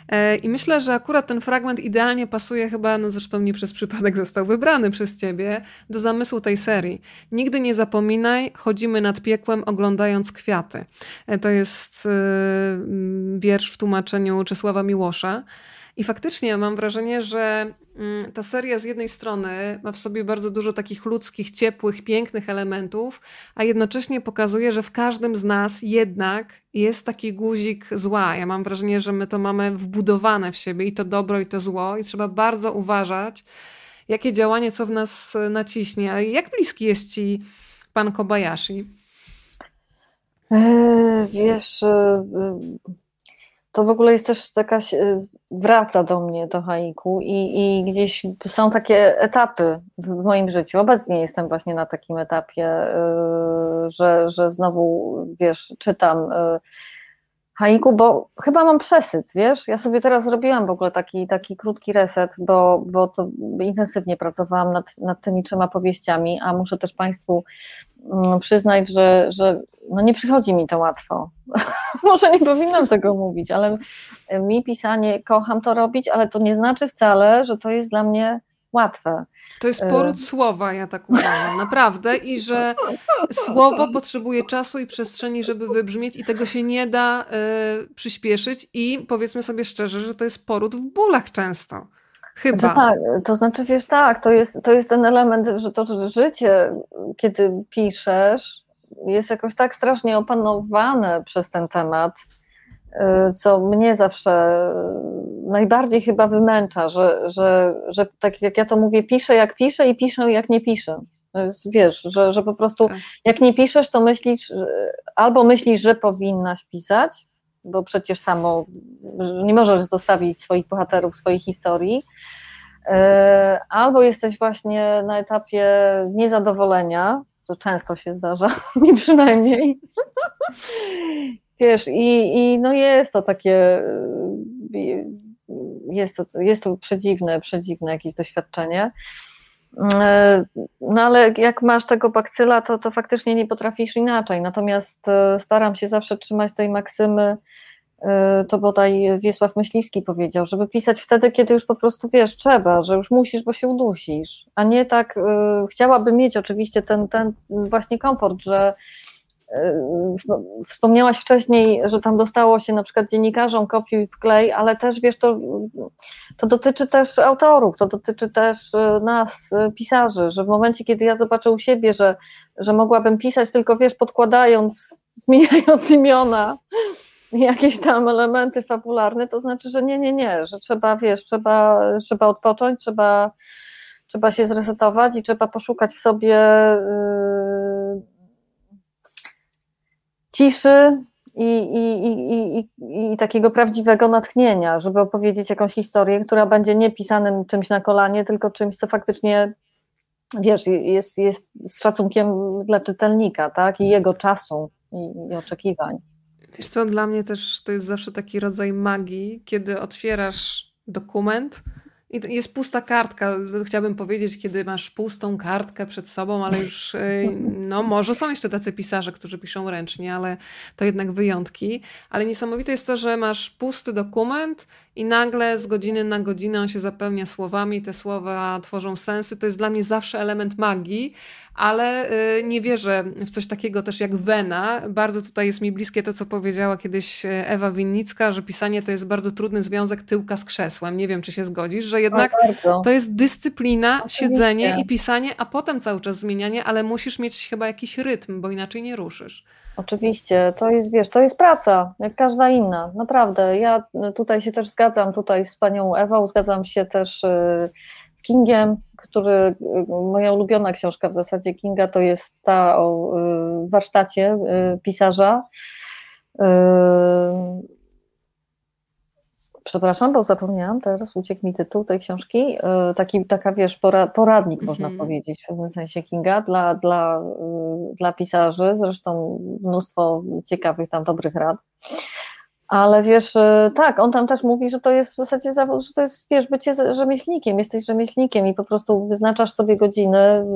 S1: E, I myślę, że akurat ten fragment idealnie pasuje chyba, no zresztą nie przez przypadek został wybrany przez ciebie, do zamysłu tej serii. Nigdy nie zapominaj, chodzimy nad piekłem oglądając kwiaty. E, to jest e, wiersz w tłumaczeniu Czesława Miłosza. I faktycznie mam wrażenie, że ta seria z jednej strony ma w sobie bardzo dużo takich ludzkich, ciepłych, pięknych elementów, a jednocześnie pokazuje, że w każdym z nas jednak jest taki guzik zła. Ja mam wrażenie, że my to mamy wbudowane w siebie i to dobro, i to zło, i trzeba bardzo uważać, jakie działanie co w nas naciśnie. A jak bliski jest ci pan Kobayashi?
S2: Eee, wiesz, e, to w ogóle jest też jakaś, y, wraca do mnie to haiku i, i gdzieś są takie etapy w moim życiu. Obecnie jestem właśnie na takim etapie, y, że, że znowu, wiesz, czytam y, haiku, bo chyba mam przesyt, wiesz, ja sobie teraz zrobiłam w ogóle taki, taki krótki reset, bo, bo to intensywnie pracowałam nad, nad tymi trzema powieściami, a muszę też Państwu przyznać, że, że no nie przychodzi mi to łatwo. <laughs> Może nie powinnam tego mówić, ale mi pisanie, kocham to robić, ale to nie znaczy wcale, że to jest dla mnie łatwe.
S1: To jest poród y słowa, ja tak uważam, naprawdę. I że słowo potrzebuje czasu i przestrzeni, żeby wybrzmieć, i tego się nie da y, przyspieszyć. I powiedzmy sobie szczerze, że to jest poród w bólach często. Chyba.
S2: To, tak, to znaczy, wiesz, tak, to jest, to jest ten element, że to że życie, kiedy piszesz, jest jakoś tak strasznie opanowane przez ten temat, y, co mnie zawsze najbardziej chyba wymęcza, że, że, że tak jak ja to mówię, piszę jak piszę i piszę jak nie piszę. Wiesz, że, że po prostu tak. jak nie piszesz, to myślisz, albo myślisz, że powinnaś pisać, bo przecież samo nie możesz zostawić swoich bohaterów, swojej historii, e, albo jesteś właśnie na etapie niezadowolenia, co często się zdarza, <laughs> mi przynajmniej. Wiesz, i, i no jest to takie, jest to, jest to przedziwne, przedziwne jakieś doświadczenie. E, no ale jak masz tego bakcyla, to, to faktycznie nie potrafisz inaczej. Natomiast e, staram się zawsze trzymać tej maksymy, e, to bodaj Wiesław Myśliwski powiedział, żeby pisać wtedy, kiedy już po prostu wiesz, trzeba, że już musisz, bo się udusisz. A nie tak, chciałabym mieć oczywiście ten, ten właśnie komfort, że Wspomniałaś wcześniej, że tam dostało się na przykład dziennikarzom kopiuj w klej, ale też wiesz, to, to dotyczy też autorów, to dotyczy też e, nas, e, pisarzy, że w momencie, kiedy ja zobaczę u siebie, że, że mogłabym pisać tylko wiesz, podkładając, <laughs> zmieniając imiona, jakieś tam elementy fabularne, to znaczy, że nie, nie, nie, że trzeba, wiesz, trzeba, trzeba odpocząć, trzeba, trzeba się zresetować i trzeba poszukać w sobie. Yy, ciszy i, i, i, i, takiego prawdziwego natchnienia, żeby opowiedzieć jakąś historię, która będzie nie pisanym czymś na kolanie, tylko czymś, co faktycznie wiesz, jest, jest z szacunkiem dla czytelnika, tak? I jego czasu i, i oczekiwań.
S1: Wiesz co, dla mnie też to jest zawsze taki rodzaj magii, kiedy otwierasz dokument, i jest pusta kartka. Chciałabym powiedzieć, kiedy masz pustą kartkę przed sobą, ale <laughs> już, y, no może są jeszcze tacy pisarze, którzy piszą ręcznie, ale to jednak wyjątki. Ale niesamowite jest to, że masz pusty dokument i nagle z godziny na godzinę on się zapełnia słowami, te słowa tworzą sensy. To jest dla mnie zawsze element magii, ale y, nie wierzę w coś takiego też jak wena. Bardzo tutaj jest mi bliskie to, co powiedziała kiedyś y, Ewa Winnicka, że pisanie to jest bardzo trudny związek tyłka z krzesłem. Nie wiem, czy się zgodzisz, że jednak o, to jest dyscyplina, Oczywiście. siedzenie i pisanie, a potem cały czas zmienianie, ale musisz mieć chyba jakiś rytm, bo inaczej nie ruszysz.
S2: Oczywiście, to jest, wiesz, to jest praca, jak każda inna, naprawdę. Ja tutaj się też zgadzam, tutaj z panią Ewą, zgadzam się też y, z Kingiem, który, y, moja ulubiona książka w zasadzie Kinga to jest ta o y, warsztacie pisarza. Przepraszam, bo zapomniałam, teraz uciekł mi tytuł tej książki. Taki, taka, wiesz, poradnik, można mm -hmm. powiedzieć, w pewnym sensie Kinga dla, dla, dla pisarzy. Zresztą mnóstwo ciekawych tam dobrych rad. Ale wiesz, y, tak, on tam też mówi, że to jest w zasadzie zawód, że to jest, wiesz, bycie rzemieślnikiem, jesteś rzemieślnikiem i po prostu wyznaczasz sobie godziny.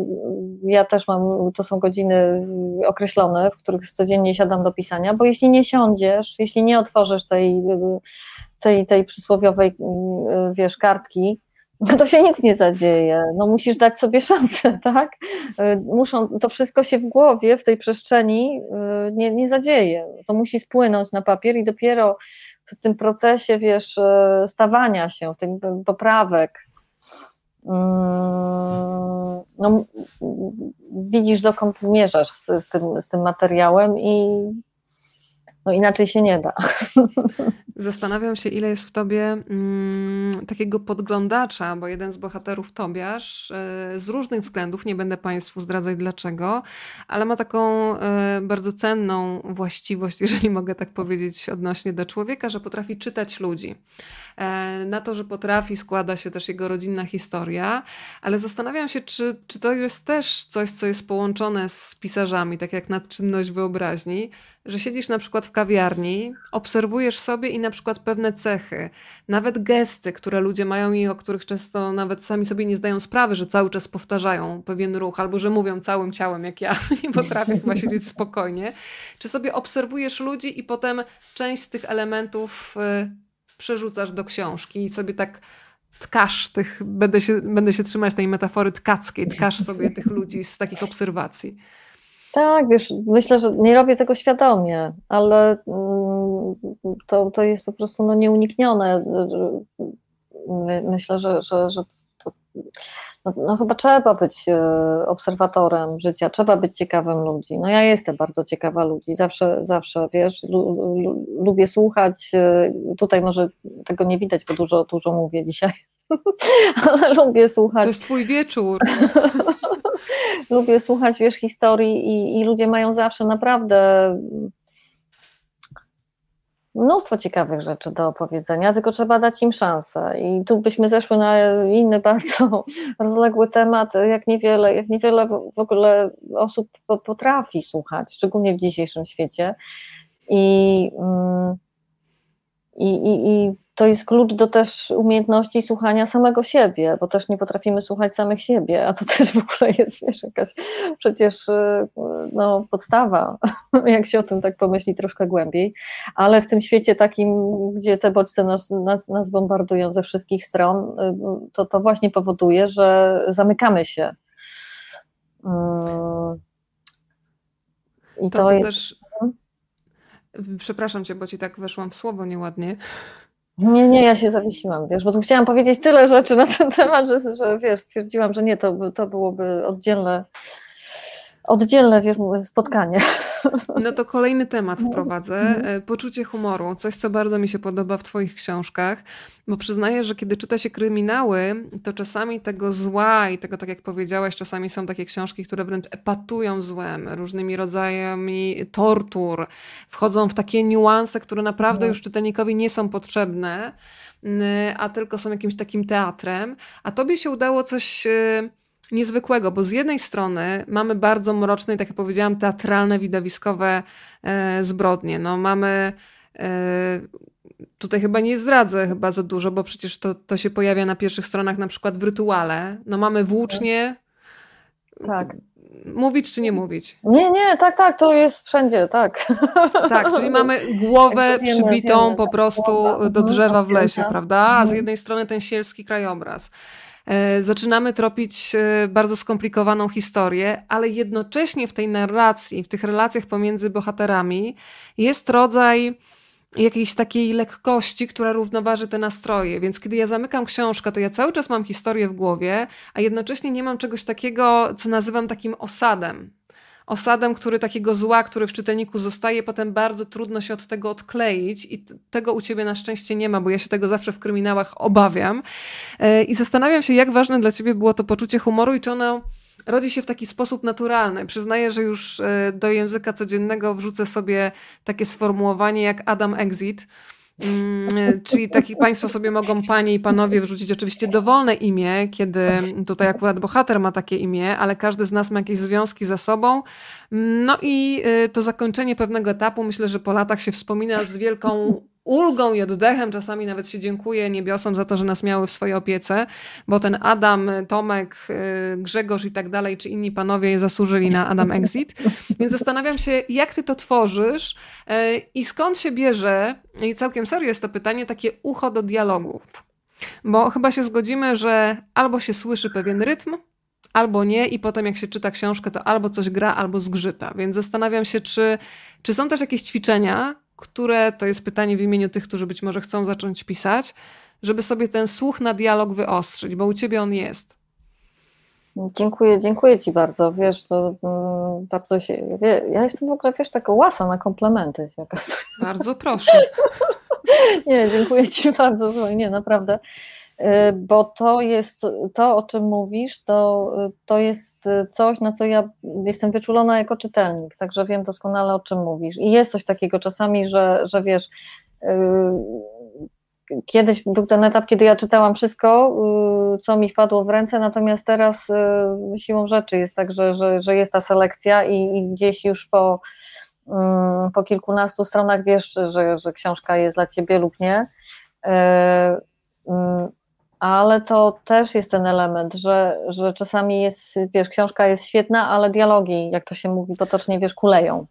S2: Ja też mam, to są godziny określone, w których codziennie siadam do pisania, bo jeśli nie siądziesz, jeśli nie otworzysz tej, tej, tej przysłowiowej, y, wiesz, kartki, no to się nic nie zadzieje. No musisz dać sobie szansę, <laughs> tak? Y, muszą, to wszystko się w głowie, w tej przestrzeni y, nie, nie zadzieje. To musi spłynąć na papier i dopiero w tym procesie, wiesz, stawania się, w tym poprawek, mm, no, widzisz dokąd zmierzasz z, z, tym, z tym materiałem i no inaczej się nie da. <laughs>
S1: Zastanawiam się, ile jest w tobie mm, takiego podglądacza, bo jeden z bohaterów Tobiasz y, z różnych względów, nie będę Państwu zdradzać dlaczego, ale ma taką y, bardzo cenną właściwość, <laughs> jeżeli mogę tak powiedzieć, odnośnie do człowieka, że potrafi czytać ludzi. E, na to, że potrafi, składa się też jego rodzinna historia, ale zastanawiam się, czy, czy to jest też coś, co jest połączone z pisarzami, tak jak nadczynność wyobraźni, że siedzisz na przykład w kawiarni, obserwujesz sobie i na przykład pewne cechy, nawet gesty, które ludzie mają i o których często nawet sami sobie nie zdają sprawy, że cały czas powtarzają pewien ruch, albo że mówią całym ciałem, jak ja, <laughs> nie potrafię chyba siedzieć spokojnie. Czy sobie obserwujesz ludzi i potem część z tych elementów y, przerzucasz do książki i sobie tak tkasz tych, będę się, będę się trzymać tej metafory tkackiej, tkasz sobie tych ludzi z takich obserwacji.
S2: Tak, wiesz, myślę, że nie robię tego świadomie, ale mm, to, to jest po prostu no, nieuniknione. Myślę, że, że, że to, no, no, chyba trzeba być e, obserwatorem życia, trzeba być ciekawym ludzi. No ja jestem bardzo ciekawa ludzi, zawsze, zawsze, wiesz, lubię słuchać, e, tutaj może tego nie widać, bo dużo, dużo mówię dzisiaj, <laughs> ale lubię słuchać. To
S1: jest twój wieczór. <laughs>
S2: lubię słuchać, wiesz, historii i, i ludzie mają zawsze naprawdę mnóstwo ciekawych rzeczy do opowiedzenia, tylko trzeba dać im szansę. I tu byśmy zeszły na inny <laughs> bardzo rozległy temat, jak niewiele, jak niewiele w ogóle osób potrafi słuchać, szczególnie w dzisiejszym świecie. I, mm, i, i, i to jest klucz do też umiejętności słuchania samego siebie, bo też nie potrafimy słuchać samych siebie, a to <laughs> też w ogóle jest wiesz, jakaś przecież y, no, podstawa, <laughs> jak się o tym tak pomyśli troszkę głębiej, ale w tym świecie takim, gdzie te bodźce nas, nas, nas bombardują ze wszystkich stron, y, to, to właśnie powoduje, że zamykamy się.
S1: Mm. I to, to jest... też... Mhm. Przepraszam cię, bo ci tak weszłam w słowo nieładnie.
S2: Nie, nie, ja się zawiesiłam, wiesz, bo tu chciałam powiedzieć tyle rzeczy na ten temat, że, że wiesz, stwierdziłam, że nie, to, to byłoby oddzielne, oddzielne wiesz, spotkanie.
S1: No to kolejny temat wprowadzę. Mhm. E, poczucie humoru. Coś, co bardzo mi się podoba w Twoich książkach, bo przyznaję, że kiedy czyta się kryminały, to czasami tego zła i tego, tak jak powiedziałaś, czasami są takie książki, które wręcz epatują złem, różnymi rodzajami tortur, wchodzą w takie niuanse, które naprawdę mhm. już czytelnikowi nie są potrzebne, a tylko są jakimś takim teatrem. A tobie się udało coś y, niezwykłego, bo z jednej strony mamy bardzo mroczne i, tak jak powiedziałam, teatralne, widowiskowe e, zbrodnie. No, mamy e, tutaj chyba nie zdradzę chyba za dużo, bo przecież to, to się pojawia na pierwszych stronach na przykład w rytuale. No mamy włócznie.
S2: Tak.
S1: Mówić czy nie mówić?
S2: Nie, nie, tak, tak, to jest wszędzie, tak.
S1: Tak, czyli mamy głowę wiemy, przybitą wiemy, po tak, prostu do drzewa w lesie, prawda? A z mhm. jednej strony ten sielski krajobraz. E, zaczynamy tropić e, bardzo skomplikowaną historię, ale jednocześnie w tej narracji, w tych relacjach pomiędzy bohaterami jest rodzaj jakiejś takiej lekkości, która równoważy te nastroje. Więc kiedy ja zamykam książkę, to ja cały czas mam historię w głowie, a jednocześnie nie mam czegoś takiego, co nazywam takim osadem osadem, który takiego zła, który w czytelniku zostaje, potem bardzo trudno się od tego odkleić i tego u ciebie na szczęście nie ma, bo ja się tego zawsze w kryminałach obawiam. E, I zastanawiam się, jak ważne dla ciebie było to poczucie humoru i czy ono rodzi się w taki sposób naturalny. Przyznaję, że już e, do języka codziennego wrzucę sobie takie sformułowanie jak Adam Exit, czyli taki Państwo sobie mogą, Panie i Panowie, wrzucić oczywiście dowolne imię, kiedy tutaj akurat bohater ma takie imię, ale każdy z nas ma jakieś związki ze sobą. No i y, to zakończenie pewnego etapu myślę, że po latach się wspomina z wielką <laughs> ulgą i oddechem, czasami nawet się dziękuję niebiosom za to, że nas miały w swojej opiece, bo ten Adam, Tomek, y, Grzegorz i tak dalej, czy inni panowie zasłużyli na Adam Exit. Więc zastanawiam się, jak ty to tworzysz y, i skąd się bierze, i całkiem serio jest to pytanie, takie ucho do dialogów. Bo chyba się zgodzimy, że albo się słyszy pewien rytm, albo nie, i potem jak się czyta książkę, to albo coś gra, albo zgrzyta. Więc zastanawiam się, czy, czy są też jakieś ćwiczenia, które to jest pytanie w imieniu tych, którzy być może chcą zacząć pisać, żeby sobie ten słuch na dialog wyostrzyć, bo u ciebie on jest.
S2: Dziękuję, dziękuję Ci bardzo. Wiesz, to mm, bardzo się. Wie, ja jestem w ogóle, wiesz, taka łasa na komplementy.
S1: Bardzo proszę. <laughs>
S2: nie, dziękuję Ci bardzo. Nie, naprawdę. Y, bo to jest to, o czym mówisz, to, to jest coś, na co ja jestem wyczulona jako czytelnik, także wiem doskonale, o czym mówisz. I jest coś takiego czasami, że, że wiesz, y, kiedyś był ten etap, kiedy ja czytałam wszystko, y, co mi wpadło w ręce, natomiast teraz siłą rzeczy jest tak, że, że, że jest ta selekcja i, i gdzieś już po, po kilkunastu stronach wiesz, że, że książka jest dla ciebie lub nie ale to też jest ten element, że, że czasami jest, wiesz, książka jest świetna, ale dialogi, jak to się mówi potocznie, wiesz, kuleją.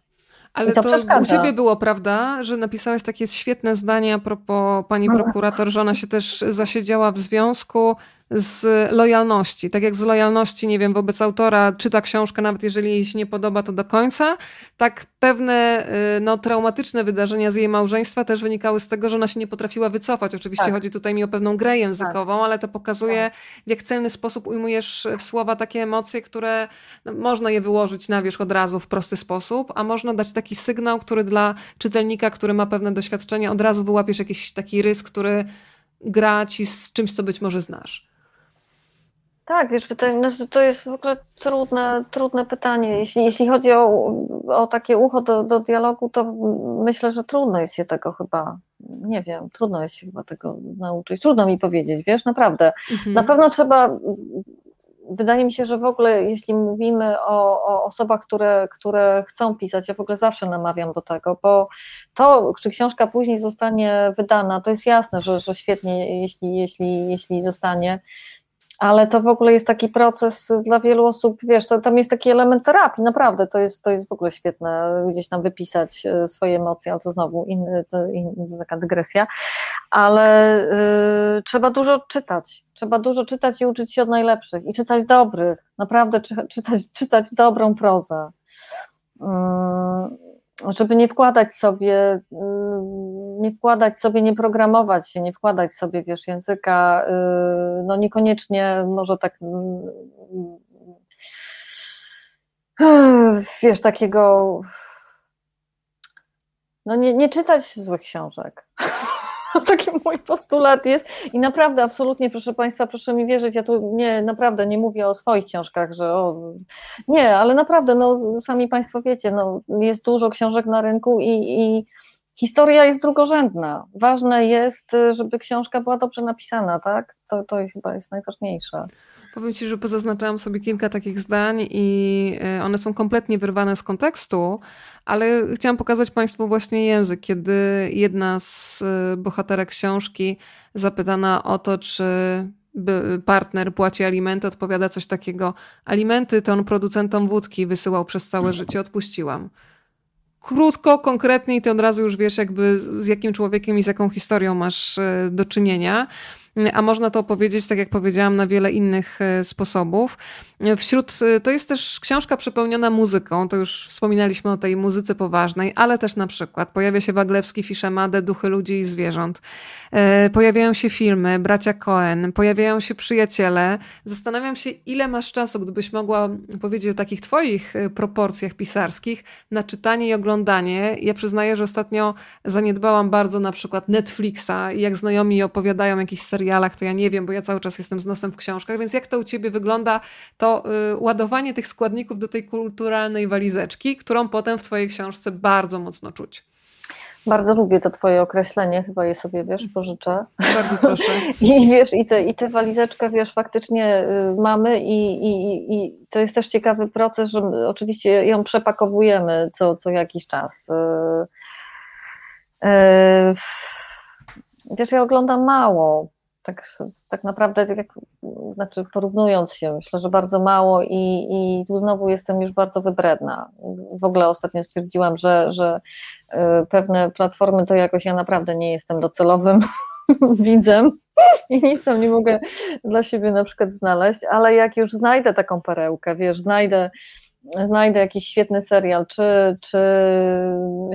S1: Ale to, to u ciebie było, prawda, że napisałeś takie świetne zdanie a propos pani prokurator, że ona się też zasiedziała w związku z lojalności. Tak jak z lojalności, nie wiem, wobec autora czyta książkę, nawet jeżeli jej się nie podoba, to do końca, tak pewne y, no, traumatyczne wydarzenia z jej małżeństwa też wynikały z tego, że ona się nie potrafiła wycofać. Oczywiście tak. chodzi tutaj mi o pewną grę językową, tak. ale to pokazuje, tak. w jak celny sposób ujmujesz w słowa takie emocje, które no, można je wyłożyć na wierzch od razu w prosty sposób, a można dać taki sygnał, który dla czytelnika, który ma pewne doświadczenie, od razu wyłapiesz jakiś taki rys, który gra ci z czymś, co być może znasz.
S2: Tak, wiesz, to jest w ogóle trudne, trudne pytanie. Jeśli, jeśli chodzi o, o takie ucho do, do dialogu, to myślę, że trudno jest się tego chyba, nie wiem, trudno jest się chyba tego nauczyć. Trudno mi powiedzieć, wiesz, naprawdę. Mhm. Na pewno trzeba, wydaje mi się, że w ogóle jeśli mówimy o, o osobach, które, które chcą pisać, ja w ogóle zawsze namawiam do tego, bo to, czy książka później zostanie wydana, to jest jasne, że, że świetnie, jeśli, jeśli, jeśli zostanie ale to w ogóle jest taki proces dla wielu osób, wiesz, to, tam jest taki element terapii, naprawdę, to jest, to jest w ogóle świetne, gdzieś tam wypisać e, swoje emocje, ale to znowu inny, to inny, taka dygresja, ale y, trzeba dużo czytać, trzeba dużo czytać i uczyć się od najlepszych. I czytać dobrych, naprawdę czytać, czytać dobrą prozę. Y, żeby nie wkładać sobie, mm, nie wkładać sobie, nie programować się, nie wkładać sobie, wiesz, języka, y, no niekoniecznie może tak, mm, wiesz, takiego, no nie, nie czytać złych książek. <laughs> <laughs> Taki mój postulat jest i naprawdę, absolutnie, proszę Państwa, proszę mi wierzyć, ja tu nie, naprawdę nie mówię o swoich książkach, że o, nie, ale naprawdę, no sami Państwo wiecie, no jest dużo książek na rynku i, i historia jest drugorzędna. Ważne jest, żeby książka była dobrze napisana, tak? To, to chyba jest najważniejsze.
S1: Powiem Ci, że pozaznaczałam sobie kilka takich zdań i e, one są kompletnie wyrwane z kontekstu, ale chciałam pokazać Państwu właśnie język, kiedy jedna z e, bohaterek książki zapytana o to, czy partner płaci alimenty, odpowiada coś takiego. Alimenty to on producentom wódki wysyłał przez całe <laughs> życie, odpuściłam. Krótko, konkretnie i ty od razu już wiesz jakby z jakim człowiekiem i z jaką historią masz e, do czynienia a można to opowiedzieć, tak jak powiedziałam, na wiele innych e, sposobów. Wśród, e, to jest też książka przepełniona muzyką, to już wspominaliśmy o tej muzyce poważnej, ale też na przykład pojawia się Waglewski, Fiszemadę, Duchy ludzi i zwierząt. E, pojawiają się filmy, bracia Cohen, pojawiają się przyjaciele. Zastanawiam się, ile masz czasu, gdybyś mogła powiedzieć o takich twoich proporcjach pisarskich na czytanie i oglądanie. Ja przyznaję, że ostatnio zaniedbałam bardzo na przykład Netflixa i jak znajomi opowiadają jakiś serial serialach, to ja nie wiem, bo ja cały czas jestem z nosem w książkach, więc jak to u Ciebie wygląda, to y, ładowanie tych składników do tej kulturalnej walizeczki, którą potem w Twojej książce bardzo mocno czuć.
S2: Bardzo lubię to twoje określenie, chyba je sobie, wiesz, pożyczę.
S1: Bardzo proszę. <laughs>
S2: I wiesz, i te, i te walizeczkę, wiesz, faktycznie y, mamy i, i, i to jest też ciekawy proces, że oczywiście ją przepakowujemy co, co jakiś czas. Y, wiesz, ja oglądam mało, tak, tak naprawdę, tak jak, znaczy porównując się, myślę, że bardzo mało i, i tu znowu jestem już bardzo wybredna. W ogóle ostatnio stwierdziłam, że, że y, pewne platformy to jakoś ja naprawdę nie jestem docelowym <laughs> widzem i nic tam nie mogę dla siebie na przykład znaleźć, ale jak już znajdę taką perełkę, wiesz, znajdę znajdę jakiś świetny serial, czy, czy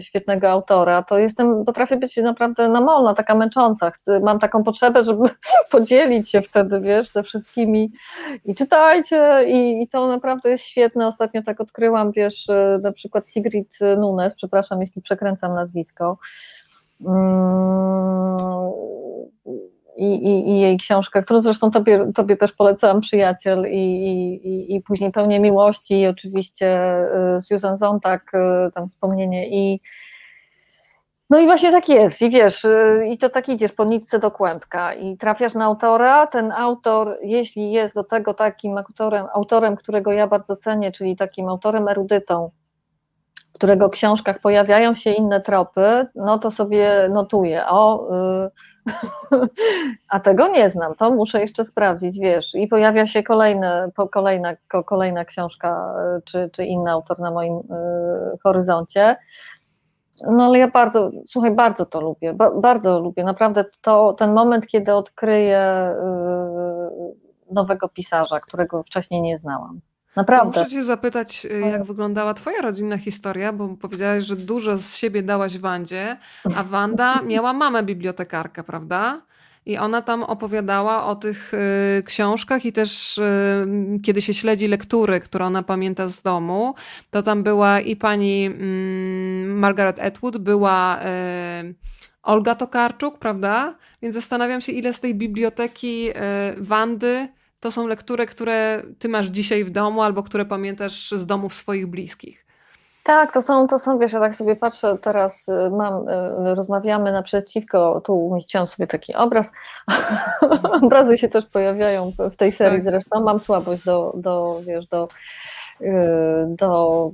S2: świetnego autora, to jestem, potrafię być naprawdę namolna, taka męcząca. Mam taką potrzebę, żeby <laughs> podzielić się wtedy, wiesz, ze wszystkimi i czytajcie i, i to naprawdę jest świetne. Ostatnio tak odkryłam, wiesz, na przykład Sigrid Nunes, przepraszam, jeśli przekręcam nazwisko, hmm, i, i, i, jej książkę, którą zresztą tobie, tobie też polecałam, Przyjaciel i, i, i później Pełnie Miłości i oczywiście y, Susan Zontag, y, tam wspomnienie i no i właśnie tak jest. I wiesz, y, i to tak idziesz po nitce do kłębka i trafiasz na autora, ten autor, jeśli jest do tego takim autorem, autorem, którego ja bardzo cenię, czyli takim autorem erudytą, którego książkach pojawiają się inne tropy, no to sobie notuję, o... Yy, <laughs> A tego nie znam, to muszę jeszcze sprawdzić, wiesz. I pojawia się kolejne, kolejna, kolejna książka e, czy, czy inny autor na moim y, horyzoncie. No ale ja bardzo, słuchaj, bardzo to lubię, ba, bardzo lubię. Naprawdę to, ten moment, kiedy odkryję y, nowego pisarza, którego wcześniej nie znałam. Naprawdę.
S1: muszę Cię zapytać, y, jak wyglądała Twoja rodzinna historia, bo powiedziałaś, że dużo z siebie dałaś Wandzie, a Wanda <laughs> miała mamę bibliotekarkę, prawda? I ona tam opowiadała o tych y, książkach i też y, kiedy się śledzi lektury, które ona pamięta z domu, to tam była i pani y, Margaret Atwood, była y, Olga Tokarczuk, prawda? Więc zastanawiam się, ile z tej biblioteki y, Wandy to są lektury, które ty masz dzisiaj w domu albo które pamiętasz z domów swoich bliskich.
S2: Tak, to są, to są, wiesz, ja tak sobie patrzę teraz, y, mam, y, rozmawiamy naprzeciwko, tu umieściłam sobie taki obraz, <laughs> obrazy się też pojawiają w tej serii tak. zresztą, mam słabość do, do wiesz, do do,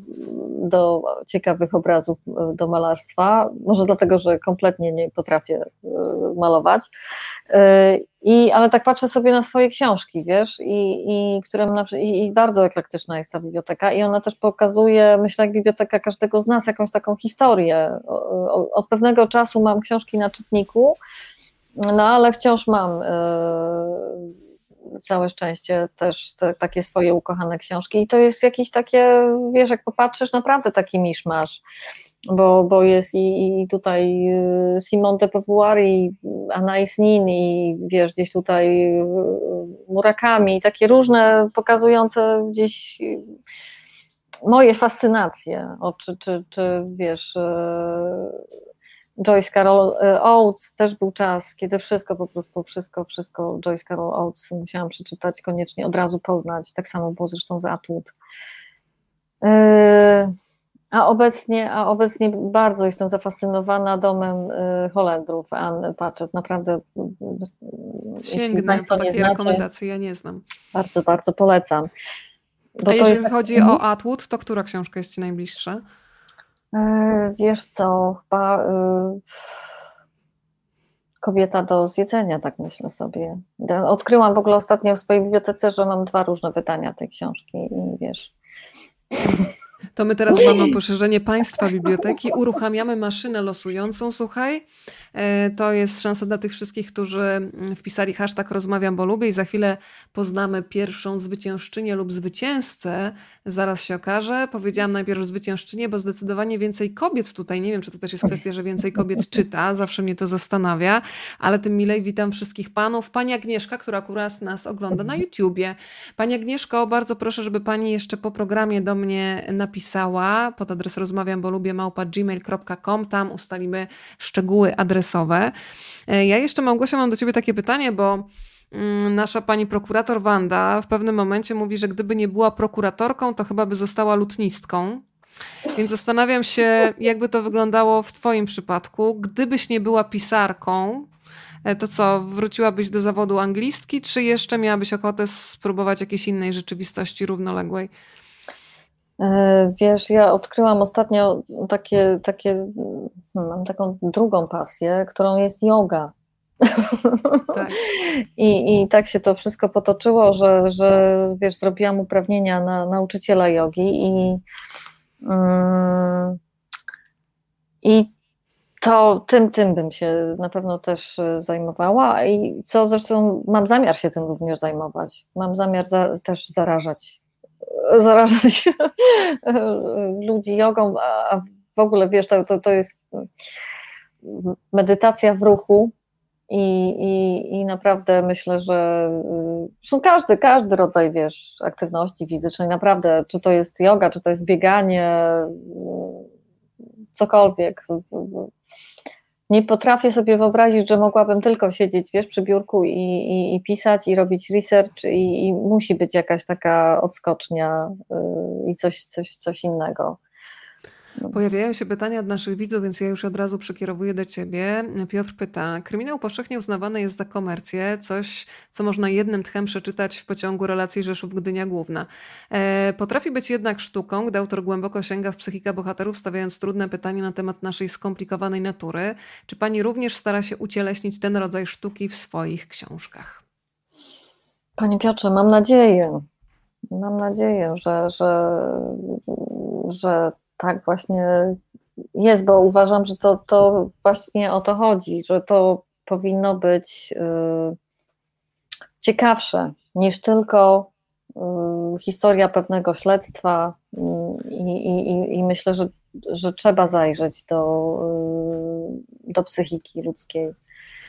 S2: do ciekawych obrazów, y, do malarstwa. Może dlatego, że kompletnie nie potrafię y, malować. I, ale tak patrzę sobie na swoje książki, wiesz, i, i, którym i, i bardzo eklektyczna jest ta biblioteka i ona też pokazuje, myślę, jak biblioteka każdego z nas, jakąś taką historię. Od pewnego czasu mam książki na czytniku, no ale wciąż mam całe szczęście też te, takie swoje ukochane książki. I to jest jakieś takie, wiesz, jak popatrzysz, naprawdę taki miszmasz, bo, bo jest i, i tutaj y, Simone de Beauvoir i Anais Nin i wiesz, gdzieś tutaj y, Murakami, takie różne pokazujące gdzieś moje fascynacje, o, czy, czy, czy wiesz Joyce Carol e, Oates też był czas, kiedy wszystko po prostu, wszystko, wszystko Joyce Carol Oates musiałam przeczytać, koniecznie od razu poznać, tak samo było zresztą z Atwood. E, a obecnie, a obecnie bardzo jestem zafascynowana domem e, Holendrów, Anne Patchett, naprawdę
S1: Sięgnę po takie znacie, rekomendacje, ja nie znam.
S2: Bardzo, bardzo polecam.
S1: Bo a jeżeli chodzi o Atwood, to która książka jest Ci najbliższa?
S2: E, wiesz co, chyba y, kobieta do zjedzenia, tak myślę sobie. Odkryłam w ogóle ostatnio w swojej bibliotece, że mam dwa różne wydania tej książki i wiesz.
S1: To my teraz mamy <laughs> poszerzenie państwa biblioteki. Uruchamiamy maszynę losującą, słuchaj. E, to jest szansa dla tych wszystkich, którzy mm, wpisali hashtag rozmawiam, bo lubię i za chwilę poznamy pierwszą zwyciężczynię lub zwycięzcę. Zaraz się okaże. Powiedziałam najpierw zwyciężczynię, bo zdecydowanie więcej kobiet tutaj, nie wiem, czy to też jest kwestia, że więcej kobiet <laughs> czyta, zawsze mnie to zastanawia, ale tym milej witam wszystkich panów. Pani Agnieszka, która akurat nas ogląda na YouTubie. Pani Agnieszko, bardzo proszę, żeby pani jeszcze po programie do mnie napisała pod adres rozmawiam, bo lubię małpa gmail.com. Tam ustalimy szczegóły adresu E, ja jeszcze, Małgosia, mam do Ciebie takie pytanie, bo mm, nasza pani prokurator Wanda w pewnym momencie mówi, że gdyby nie była prokuratorką, to chyba by została lutnistką. Więc zastanawiam się, jakby to wyglądało w Twoim przypadku. Gdybyś nie była pisarką, e, to co, wróciłabyś do zawodu anglistki, czy jeszcze miałabyś ochotę spróbować jakiejś innej rzeczywistości równoległej?
S2: E, wiesz, ja odkryłam ostatnio takie, takie, mam taką drugą pasję, którą jest yoga. Tak. I, I tak się to wszystko potoczyło, że, że wiesz, zrobiłam uprawnienia na nauczyciela jogi i, mm, i to tym, tym bym się na pewno też zajmowała i co zresztą mam zamiar się tym również zajmować. Mam zamiar za, też zarażać zarażać <laughs> ludzi jogą, a w ogóle wiesz, to, to, to jest medytacja w ruchu i, i, i naprawdę myślę, że zresztą każdy, każdy rodzaj, wiesz, aktywności fizycznej, naprawdę, czy to jest yoga, czy to jest bieganie, cokolwiek, nie potrafię sobie wyobrazić, że mogłabym tylko siedzieć, wiesz, przy biurku i, i, i pisać i robić research i, i, musi być jakaś taka odskocznia yy, i coś, coś, coś innego.
S1: Pojawiają się pytania od naszych widzów, więc ja już od razu przekierowuję do ciebie. Piotr pyta: Kryminał powszechnie uznawany jest za komercję, coś, co można jednym tchem przeczytać w pociągu relacji Rzeszów Gdynia Główna. E, potrafi być jednak sztuką, gdy autor głęboko sięga w psychikę bohaterów, stawiając trudne pytanie na temat naszej skomplikowanej natury. Czy pani również stara się ucieleśnić ten rodzaj sztuki w swoich książkach?
S2: Panie Piotrze, mam nadzieję. Mam nadzieję, że, że, że tak właśnie jest, bo uważam, że to, to właśnie o to chodzi, że to powinno być. Yy, ciekawsze niż tylko historia pewnego śledztwa i, i, i myślę, że, że trzeba zajrzeć do, do psychiki ludzkiej.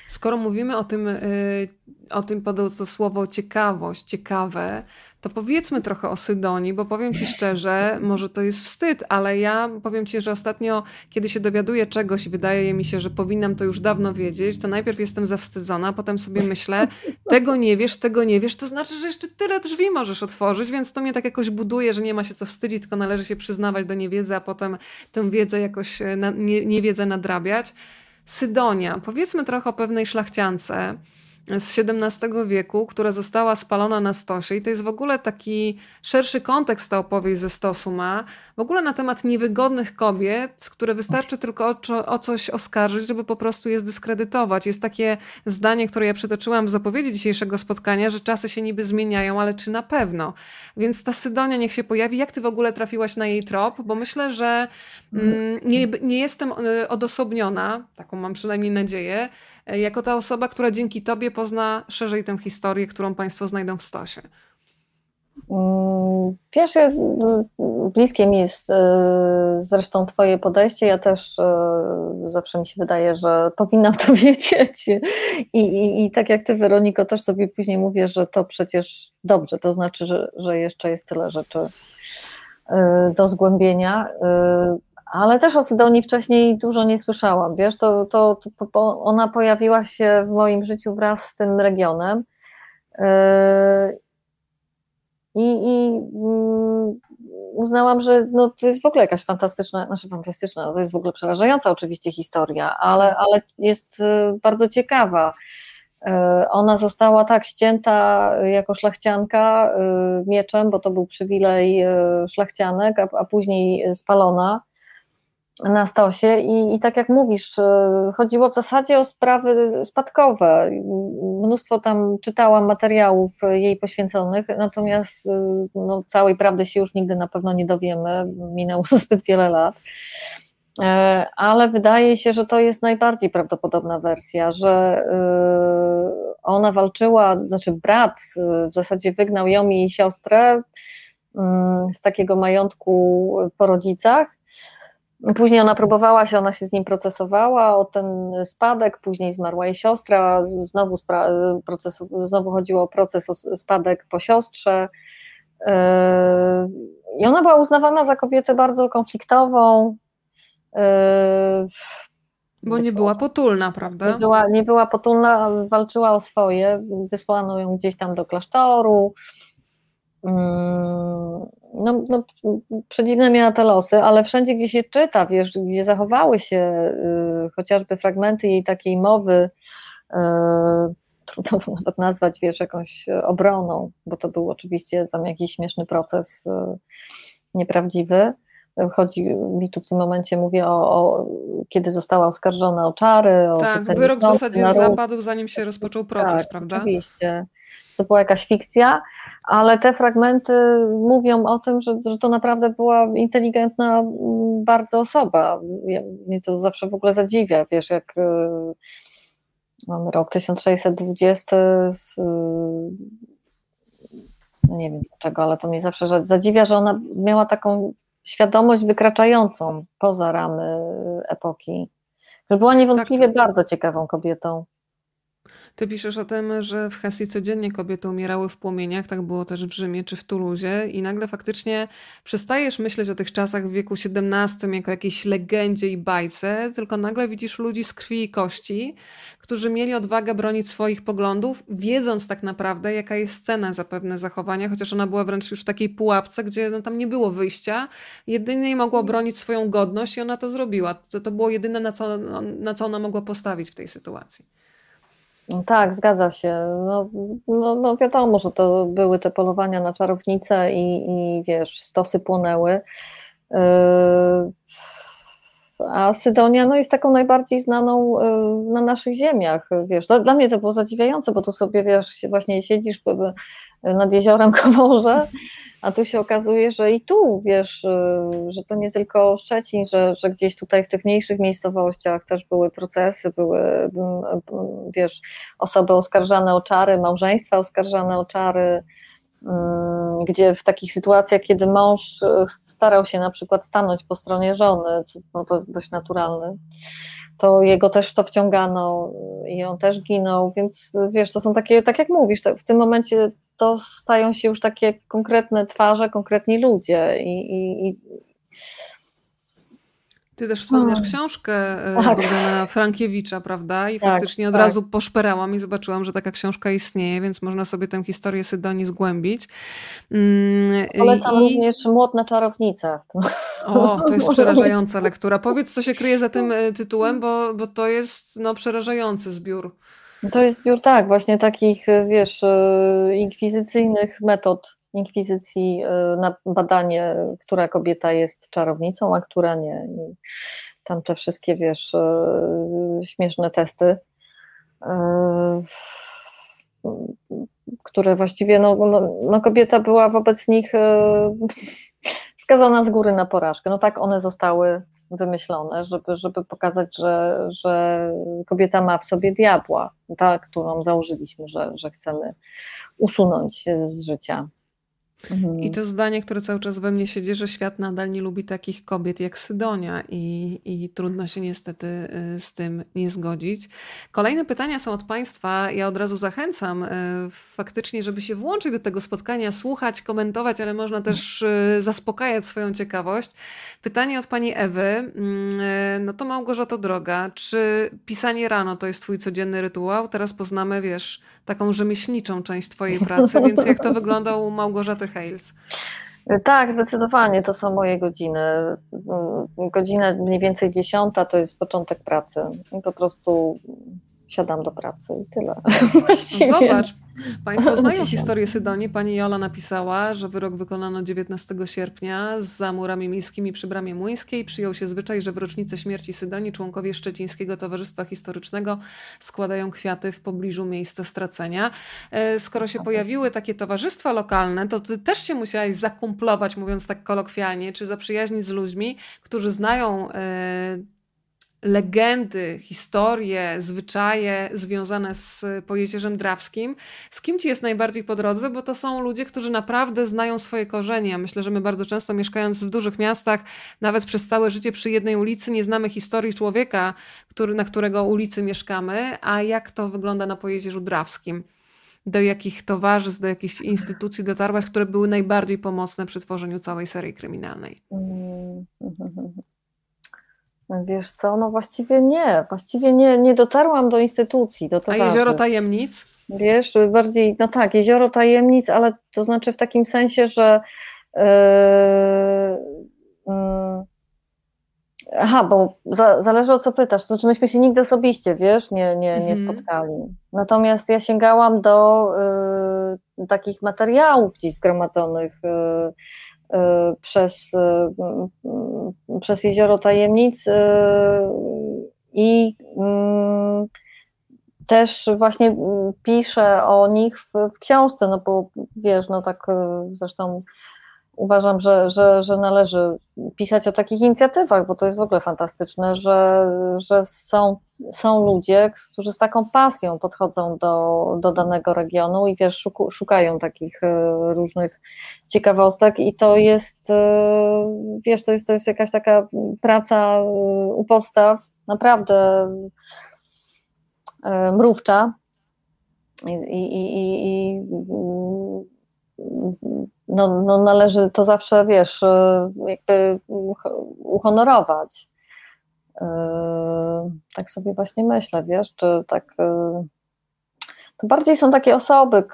S1: Skoro mówimy o tym, y, o tym padło to słowo ciekawość, ciekawe, to powiedzmy trochę o Sydonii, bo powiem Ci <laughs> szczerze, może to jest wstyd, ale ja powiem Ci, że ostatnio, kiedy się dowiaduję czegoś i wydaje mi się, że powinnam to już dawno wiedzieć, to najpierw jestem zawstydzona, potem sobie myślę, tego nie wiesz, tego nie wiesz, to znaczy, że jeszcze tyle drzwi możesz otworzyć, więc to mnie tak jakoś buduje, że nie ma się co wstydzić, tylko należy się przyznawać do niewiedzy, a potem tę wiedzę jakoś, e, nie, niewiedzę nadrabiać. Sydonia. Powiedzmy trochę o pewnej szlachciance z XVII wieku, która została spalona na stosie. I to jest w ogóle taki szerszy kontekst ta opowieść ze stosu ma. W ogóle na temat niewygodnych kobiet, które wystarczy tylko o, o coś oskarżyć, żeby po prostu je zdyskredytować. Jest takie zdanie, które ja przytoczyłam w zapowiedzi dzisiejszego spotkania, że czasy się niby zmieniają, ale czy na pewno? Więc ta Sydonia niech się pojawi. Jak ty w ogóle trafiłaś na jej trop? Bo myślę, że mm, nie, nie jestem y, odosobniona, taką mam przynajmniej nadzieję, jako ta osoba, która dzięki Tobie pozna szerzej tę historię, którą Państwo znajdą w stosie?
S2: Mm, wiesz, bliskie mi jest e, zresztą Twoje podejście. Ja też e, zawsze mi się wydaje, że powinnam to <laughs> wiedzieć. I, i, i tak jak Ty, Weroniko, też sobie później mówię, że to przecież dobrze, to znaczy, że, że jeszcze jest tyle rzeczy do zgłębienia ale też o Sydonii wcześniej dużo nie słyszałam. Wiesz, to, to, to, ona pojawiła się w moim życiu wraz z tym regionem. Yy, I, i mm, uznałam, że no, to jest w ogóle jakaś fantastyczna, znaczy fantastyczna, to jest w ogóle przerażająca oczywiście historia, ale, ale jest y, bardzo ciekawa. Y, ona została tak ścięta jako szlachcianka y, mieczem, bo to był przywilej szlachcianek, a, a później spalona na stosie i, i tak jak mówisz, e, chodziło w zasadzie o sprawy spadkowe. Mnóstwo tam czytałam materiałów jej poświęconych, natomiast e, no, całej prawdy się już nigdy na pewno nie dowiemy, minęło <laughs> zbyt wiele lat. E, ale wydaje się, że to jest najbardziej prawdopodobna wersja, że ona walczyła, znaczy brat w zasadzie wygnał ją i jej siostrę mm, z takiego majątku po rodzicach Później ona próbowała się, ona się z nim procesowała o ten spadek, później zmarła jej siostra, znowu, proces, znowu chodziło o proces o spadek po siostrze. Yy, I ona była uznawana za kobietę bardzo konfliktową. Yy,
S1: Bo nie była potulna, prawda?
S2: Nie była, nie była potulna, walczyła o swoje. Wysłano ją gdzieś tam do klasztoru. No, no, przedziwne miała te losy, ale wszędzie, gdzie się czyta, wiesz, gdzie zachowały się y, chociażby fragmenty jej takiej mowy, y, trudno to nawet nazwać, wiesz, jakąś obroną, bo to był oczywiście tam jakiś śmieszny proces y, nieprawdziwy. Chodzi mi tu w tym momencie, mówię o, o kiedy została oskarżona o czary. O
S1: tak, wyrok w zasadzie zapadł, zanim się rozpoczął proces, tak, prawda?
S2: Oczywiście. To była jakaś fikcja, ale te fragmenty mówią o tym, że, że to naprawdę była inteligentna mm, bardzo osoba. Ja, mnie to zawsze w ogóle zadziwia, wiesz, jak y, mamy rok 1620, y, no nie wiem dlaczego, ale to mnie zawsze zadziwia, że ona miała taką świadomość wykraczającą poza ramy epoki. Że była niewątpliwie tak, tak. bardzo ciekawą kobietą.
S1: Ty piszesz o tym, że w Hesji codziennie kobiety umierały w płomieniach, tak było też w Rzymie czy w Tuluzie i nagle faktycznie przestajesz myśleć o tych czasach w wieku XVII jako jakiejś legendzie i bajce, tylko nagle widzisz ludzi z krwi i kości, którzy mieli odwagę bronić swoich poglądów, wiedząc tak naprawdę, jaka jest cena za pewne zachowania, chociaż ona była wręcz już w takiej pułapce, gdzie no, tam nie było wyjścia. Jedynie mogła bronić swoją godność i ona to zrobiła. To, to było jedyne, na co, na co ona mogła postawić w tej sytuacji.
S2: No tak, zgadza się. No, no, no, wiadomo, że to były te polowania na czarownice i, i wiesz, stosy płonęły. Yy, a Sydonia no, jest taką najbardziej znaną yy, na naszych ziemiach. Wiesz, dla mnie to było zadziwiające, bo tu sobie wiesz, właśnie siedzisz nad jeziorem <laughs> Komorze, a tu się okazuje, że i tu, wiesz, że to nie tylko Szczecin, że, że gdzieś tutaj w tych mniejszych miejscowościach też były procesy, były, wiesz, osoby oskarżane o czary, małżeństwa oskarżane o czary, Mm, gdzie w takich sytuacjach, kiedy mąż e, starał się na przykład stanąć po stronie żony, no to dość naturalne, to jego też w to wciągano i on też ginął, więc wiesz, to są takie, tak jak mówisz, w tym momencie to stają się już takie konkretne twarze, konkretni ludzie i, i, i
S1: ty też wspomniasz hmm. książkę e, tak. Bogdana Frankiewicza, prawda? I tak, faktycznie od tak. razu poszperałam i zobaczyłam, że taka książka istnieje, więc można sobie tę historię Sydonii zgłębić.
S2: Mm, Polecam I... również Młot na czarownicach.
S1: O, to jest <laughs> przerażająca lektura. Powiedz, co się kryje za <laughs> tym e, tytułem, bo, bo to jest no, przerażający zbiór.
S2: To jest zbiór, tak, właśnie takich, e, wiesz, inkwizycyjnych metod inkwizycji y, na badanie, która kobieta jest czarownicą, a która nie. I tam te wszystkie, wiesz, y, śmieszne testy, y, które właściwie, no, no, no kobieta była wobec nich <laughs> skazana z góry na porażkę. No tak one zostały wymyślone, żeby, żeby pokazać, że, że kobieta ma w sobie diabła, ta, którą założyliśmy, że, że chcemy usunąć z życia.
S1: Mhm. I to zdanie, które cały czas we mnie siedzi, że świat nadal nie lubi takich kobiet jak Sydonia i, i trudno się niestety y, z tym nie zgodzić. Kolejne pytania są od Państwa. Ja od razu zachęcam y, faktycznie, żeby się włączyć do tego spotkania, słuchać, komentować, ale można też y, zaspokajać swoją ciekawość. Pytanie od Pani Ewy. Mm, no to Małgorzata Droga, czy pisanie rano to jest Twój codzienny rytuał? Teraz poznamy, wiesz, taką rzemieślniczą część Twojej pracy, więc jak to wygląda u Małgorzaty Hales?
S2: Tak, zdecydowanie to są moje godziny. Godzina mniej więcej dziesiąta to jest początek pracy. Po prostu siadam do pracy i tyle.
S1: No <laughs> zobacz, Państwo <laughs> znają historię Sydonii. Pani Jola napisała, że wyrok wykonano 19 sierpnia za murami miejskimi przy Bramie Młyńskiej. Przyjął się zwyczaj, że w rocznicę śmierci Sydonii członkowie Szczecińskiego Towarzystwa Historycznego składają kwiaty w pobliżu miejsca stracenia. E, skoro się pojawiły takie towarzystwa lokalne, to ty też się musiałaś zakumplować, mówiąc tak kolokwialnie, czy zaprzyjaźnić z ludźmi, którzy znają e, legendy, historie, zwyczaje związane z Pojezierzem Drawskim. Z kim ci jest najbardziej po drodze? Bo to są ludzie, którzy naprawdę znają swoje korzenie. Myślę, że my bardzo często mieszkając w dużych miastach, nawet przez całe życie przy jednej ulicy, nie znamy historii człowieka, który, na którego ulicy mieszkamy, a jak to wygląda na Pojezierzu Drawskim do jakich towarzystw, do jakichś instytucji dotarłaś, które były najbardziej pomocne przy tworzeniu całej serii kryminalnej? <laughs>
S2: Wiesz co, no właściwie nie, właściwie nie, nie dotarłam do instytucji, do
S1: A Jezioro Tajemnic?
S2: Wiesz, bardziej, no tak, Jezioro Tajemnic, ale to znaczy w takim sensie, że yy, yy, aha, bo za, zależy o co pytasz, znaczy myśmy się nigdy osobiście, wiesz, nie, nie, nie mhm. spotkali. Natomiast ja sięgałam do yy, takich materiałów gdzieś zgromadzonych, Y, przez, y, przez jezioro tajemnic y, i też właśnie piszę o nich w, w, książce, no bo wiesz, no tak zresztą uważam, że, że, że należy pisać o takich inicjatywach, bo to jest w ogóle fantastyczne, że, że są, są ludzie, którzy z taką pasją podchodzą do, do danego regionu i wiesz, szukają takich e, różnych ciekawostek i to jest, e, wiesz, to jest, to jest jakaś taka praca e, u podstaw, naprawdę mrówcza i, i, i, i no, no należy to zawsze, wiesz, jakby uhonorować. Y, tak sobie właśnie myślę, wiesz, czy tak. Y, to bardziej są takie osoby,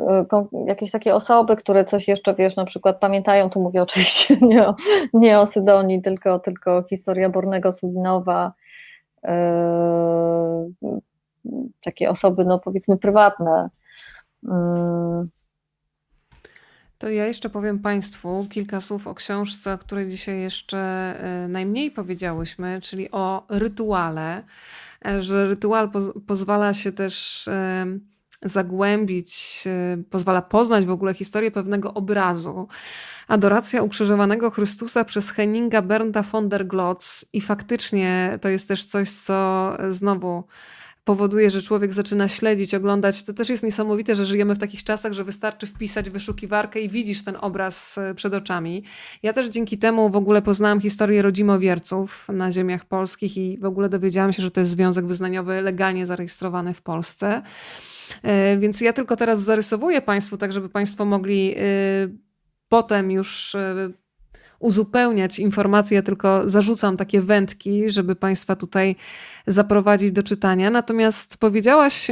S2: jakieś takie osoby, które coś jeszcze, wiesz, na przykład pamiętają, tu mówię <laughs> oczywiście nie o, nie o Sydonii, tylko, tylko historia Bornego Sulinowa, takie osoby, no powiedzmy prywatne,
S1: to ja jeszcze powiem Państwu kilka słów o książce, o której dzisiaj jeszcze e, najmniej powiedziałyśmy, czyli o rytuale, e, że rytual pozwala się też zagłębić, y, pozwala poznać w ogóle historię pewnego obrazu. Adoracja ukrzyżowanego Chrystusa przez Henninga Bernda von der Glotz i faktycznie to jest też coś, co znowu powoduje, że człowiek zaczyna śledzić, oglądać. To też jest niesamowite, że żyjemy w takich czasach, że wystarczy wpisać wyszukiwarkę i widzisz ten obraz e, przed oczami. Ja też dzięki temu w ogóle poznałam historię rodzimowierców na ziemiach polskich i w ogóle dowiedziałam się, że to jest związek wyznaniowy legalnie zarejestrowany w Polsce. E, więc ja tylko teraz zarysowuję Państwu, tak żeby Państwo mogli e, potem już uzupełniać informacje, tylko zarzucam takie wędki, żeby Państwa tutaj zaprowadzić do czytania. Natomiast powiedziałaś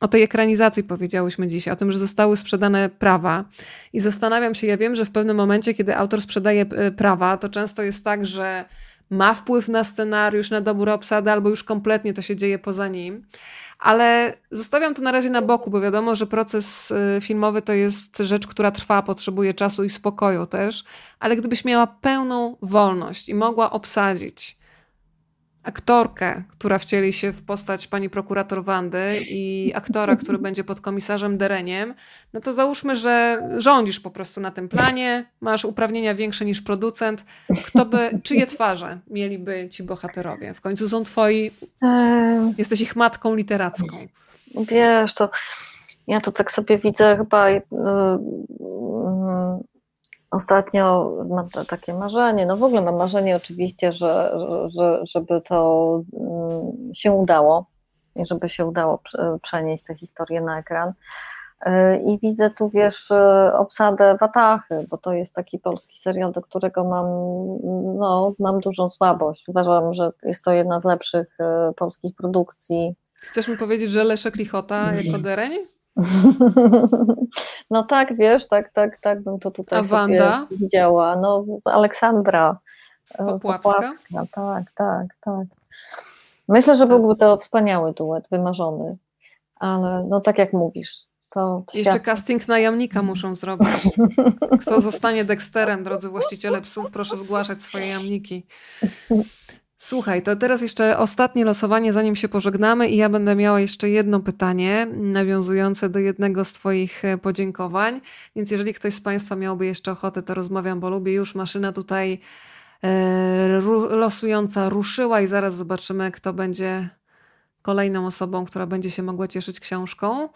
S1: o tej ekranizacji, powiedziałyśmy dzisiaj, o tym, że zostały sprzedane prawa. I zastanawiam się, ja wiem, że w pewnym momencie, kiedy autor sprzedaje e, prawa, to często jest tak, że ma wpływ na scenariusz, na dobór obsady, albo już kompletnie to się dzieje poza nim. Ale zostawiam to na razie na boku, bo wiadomo, że proces y, filmowy to jest rzecz, która trwa, potrzebuje czasu i spokoju też. Ale gdybyś miała pełną wolność i mogła obsadzić aktorkę, która wcieli się w postać pani prokurator Wandy i aktora, który będzie pod komisarzem Dereniem, no to załóżmy, że rządzisz po prostu na tym planie, masz uprawnienia większe niż producent. Kto by, czyje twarze mieliby ci bohaterowie? W końcu są twoi, jesteś ich matką literacką.
S2: Wiesz, to ja to tak sobie widzę chyba yy, Ostatnio mam takie marzenie, no w ogóle mam marzenie oczywiście, że, że, żeby to mm, się udało i żeby się udało przenieść tę historię na ekran. Y, I widzę tu, wiesz, y, obsadę Watachy, bo to jest taki polski serial, do którego mam, no, mam dużą słabość. Uważam, że jest to jedna z lepszych y, polskich produkcji.
S1: Chcesz mi powiedzieć, że Leszek Lichota jako dereń? <laughs>
S2: No tak, wiesz, tak, tak, tak bym to tutaj Wanda? widziała. No, Aleksandra
S1: e, Popławska? Popławska.
S2: Tak, tak, tak. Myślę, że byłby to wspaniały duet, wymarzony. Ale no tak jak mówisz, to
S1: Jeszcze świat... casting na jamnika muszą zrobić. Kto zostanie Dexterem, drodzy właściciele psów, proszę zgłaszać swoje jamniki. Słuchaj, to teraz jeszcze ostatnie losowanie, zanim się pożegnamy, i ja będę miała jeszcze jedno pytanie nawiązujące do jednego z Twoich e, podziękowań. Więc jeżeli ktoś z Państwa miałby jeszcze ochotę, to rozmawiam, bo lubię już maszyna tutaj e, losująca ruszyła, i zaraz zobaczymy, kto będzie kolejną osobą, która będzie się mogła cieszyć książką.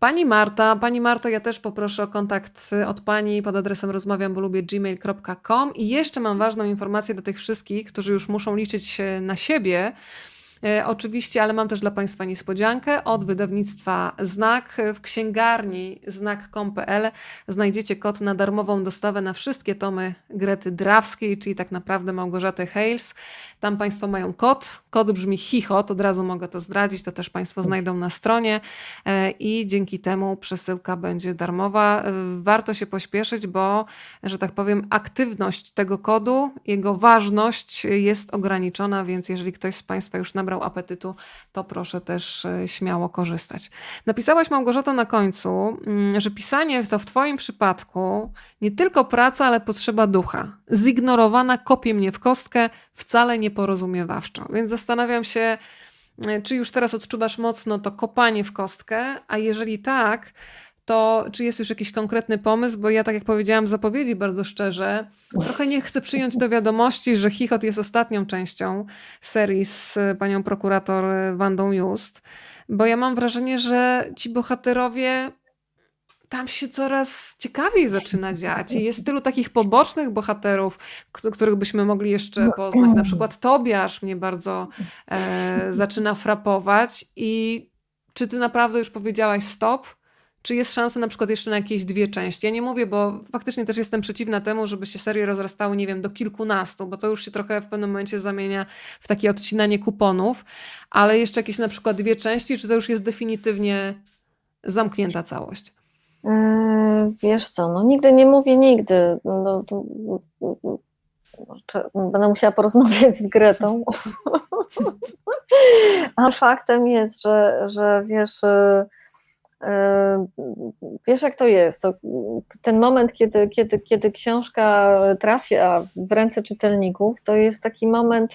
S1: Pani Marta, Pani Marto, ja też poproszę o kontakt od Pani pod adresem rozmawiam, bo lubię gmail.com i jeszcze mam ważną informację do tych wszystkich, którzy już muszą liczyć na siebie, E, oczywiście, ale mam też dla Państwa niespodziankę. Od wydawnictwa Znak w księgarni znak.com.pl znajdziecie kod na darmową dostawę na wszystkie tomy Grety Drawskiej, czyli tak naprawdę Małgorzaty Hales. Tam Państwo mają kod. Kod brzmi chichot, od razu mogę to zdradzić, to też Państwo znajdą na stronie e, i dzięki temu przesyłka będzie darmowa. E, warto się pośpieszyć, bo, że tak powiem, aktywność tego kodu, jego ważność jest ograniczona, więc jeżeli ktoś z Państwa już nabrał nabrał apetytu, to proszę też e, śmiało korzystać. Napisałaś Małgorzata na końcu, mm, że pisanie to w Twoim przypadku nie tylko praca, ale potrzeba ducha. Zignorowana kopie mnie w kostkę, wcale nieporozumiewawczo. Więc zastanawiam się, e, czy już teraz odczuwasz mocno to kopanie w kostkę, a jeżeli tak, to czy jest już jakiś konkretny pomysł? Bo ja, tak jak powiedziałam zapowiedzi bardzo szczerze, trochę nie chcę przyjąć do wiadomości, że Chichot jest ostatnią częścią serii z panią prokurator Wandą Just, bo ja mam wrażenie, że ci bohaterowie tam się coraz ciekawiej zaczyna dziać. I jest tylu takich pobocznych bohaterów, których byśmy mogli jeszcze no, poznać. Na przykład Tobiasz mnie bardzo e, zaczyna frapować. I czy ty naprawdę już powiedziałaś stop? Czy jest szansa na przykład jeszcze na jakieś dwie części? Ja nie mówię, bo faktycznie też jestem przeciwna temu, żeby się serie rozrastały, nie wiem, do kilkunastu, bo to już się trochę w pewnym momencie zamienia w takie odcinanie kuponów, ale jeszcze jakieś na przykład dwie części, czy to już jest definitywnie zamknięta całość?
S2: Yy, wiesz co, no nigdy nie mówię nigdy. No, to, będę musiała porozmawiać z Gretą. <laughs> A faktem jest, że, że wiesz, Wiesz, jak to jest? To ten moment, kiedy, kiedy, kiedy książka trafia w ręce czytelników, to jest taki moment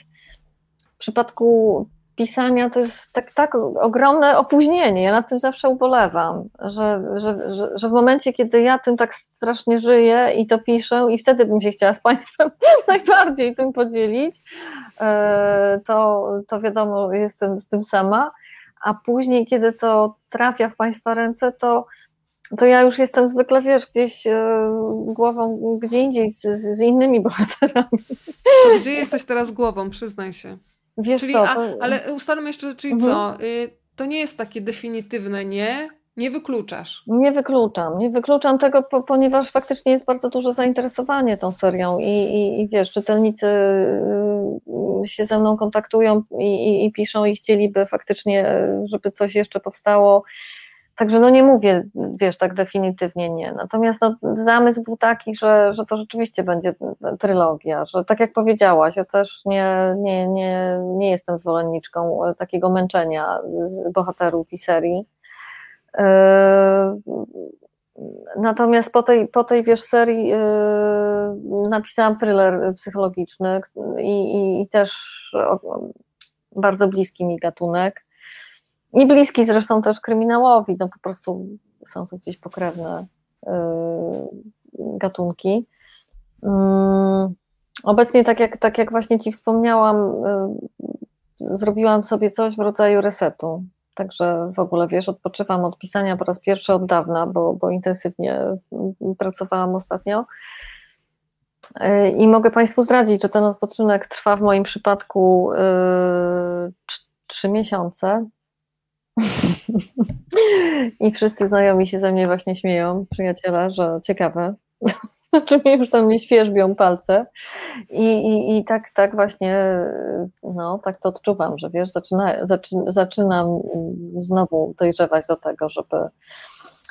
S2: w przypadku pisania to jest tak, tak ogromne opóźnienie. Ja nad tym zawsze ubolewam, że, że, że, że, w momencie, kiedy ja tym tak strasznie żyję i to piszę, i wtedy bym się chciała z Państwem <laughs> najbardziej tym podzielić, e, to, to wiadomo, jestem z tym sama. A później, kiedy to trafia w Państwa ręce, to to ja już jestem zwykle, wiesz, gdzieś e, głową gdzie indziej z, z innymi <laughs> bohaterami.
S1: To gdzie jesteś teraz głową, przyznaj się. Wiesz czyli, co, to... a, ale ustalmy jeszcze, czyli mhm. co, y, to nie jest takie definitywne nie, nie wykluczasz.
S2: Nie wykluczam, nie wykluczam tego, po, ponieważ faktycznie jest bardzo duże zainteresowanie tą serią i, i, i wiesz, czytelnicy y, się ze mną kontaktują i, i, piszą i chcieliby faktycznie, żeby coś jeszcze powstało Także no nie mówię, wiesz, tak definitywnie nie. Natomiast no, zamysł był taki, że, że to rzeczywiście będzie trylogia, że tak jak powiedziałaś, ja też nie, nie, nie, nie jestem zwolenniczką takiego męczenia bohaterów i serii. Yy, natomiast po tej, po tej wiesz, serii yy, napisałam thriller psychologiczny i, i, i też bardzo bliski mi gatunek. I bliski zresztą też kryminałowi, no po prostu są to gdzieś pokrewne y, gatunki. Obecnie, tak jak, tak jak właśnie Ci wspomniałam, zrobiłam sobie coś w rodzaju resetu. Także w ogóle wiesz, odpoczywam od pisania po raz pierwszy od dawna, bo, bo intensywnie pracowałam ostatnio. Y, I mogę Państwu zdradzić, że ten odpoczynek trwa w moim przypadku trzy miesiące. <laughs> I wszyscy znajomi się ze mnie właśnie śmieją, przyjaciele, że ciekawe. <laughs> Czy mi już tam nie świeżbią palce. I, i, i tak, tak właśnie, no, tak to odczuwam, że wiesz, zaczyna, zaczy, zaczynam znowu dojrzewać do tego, żeby.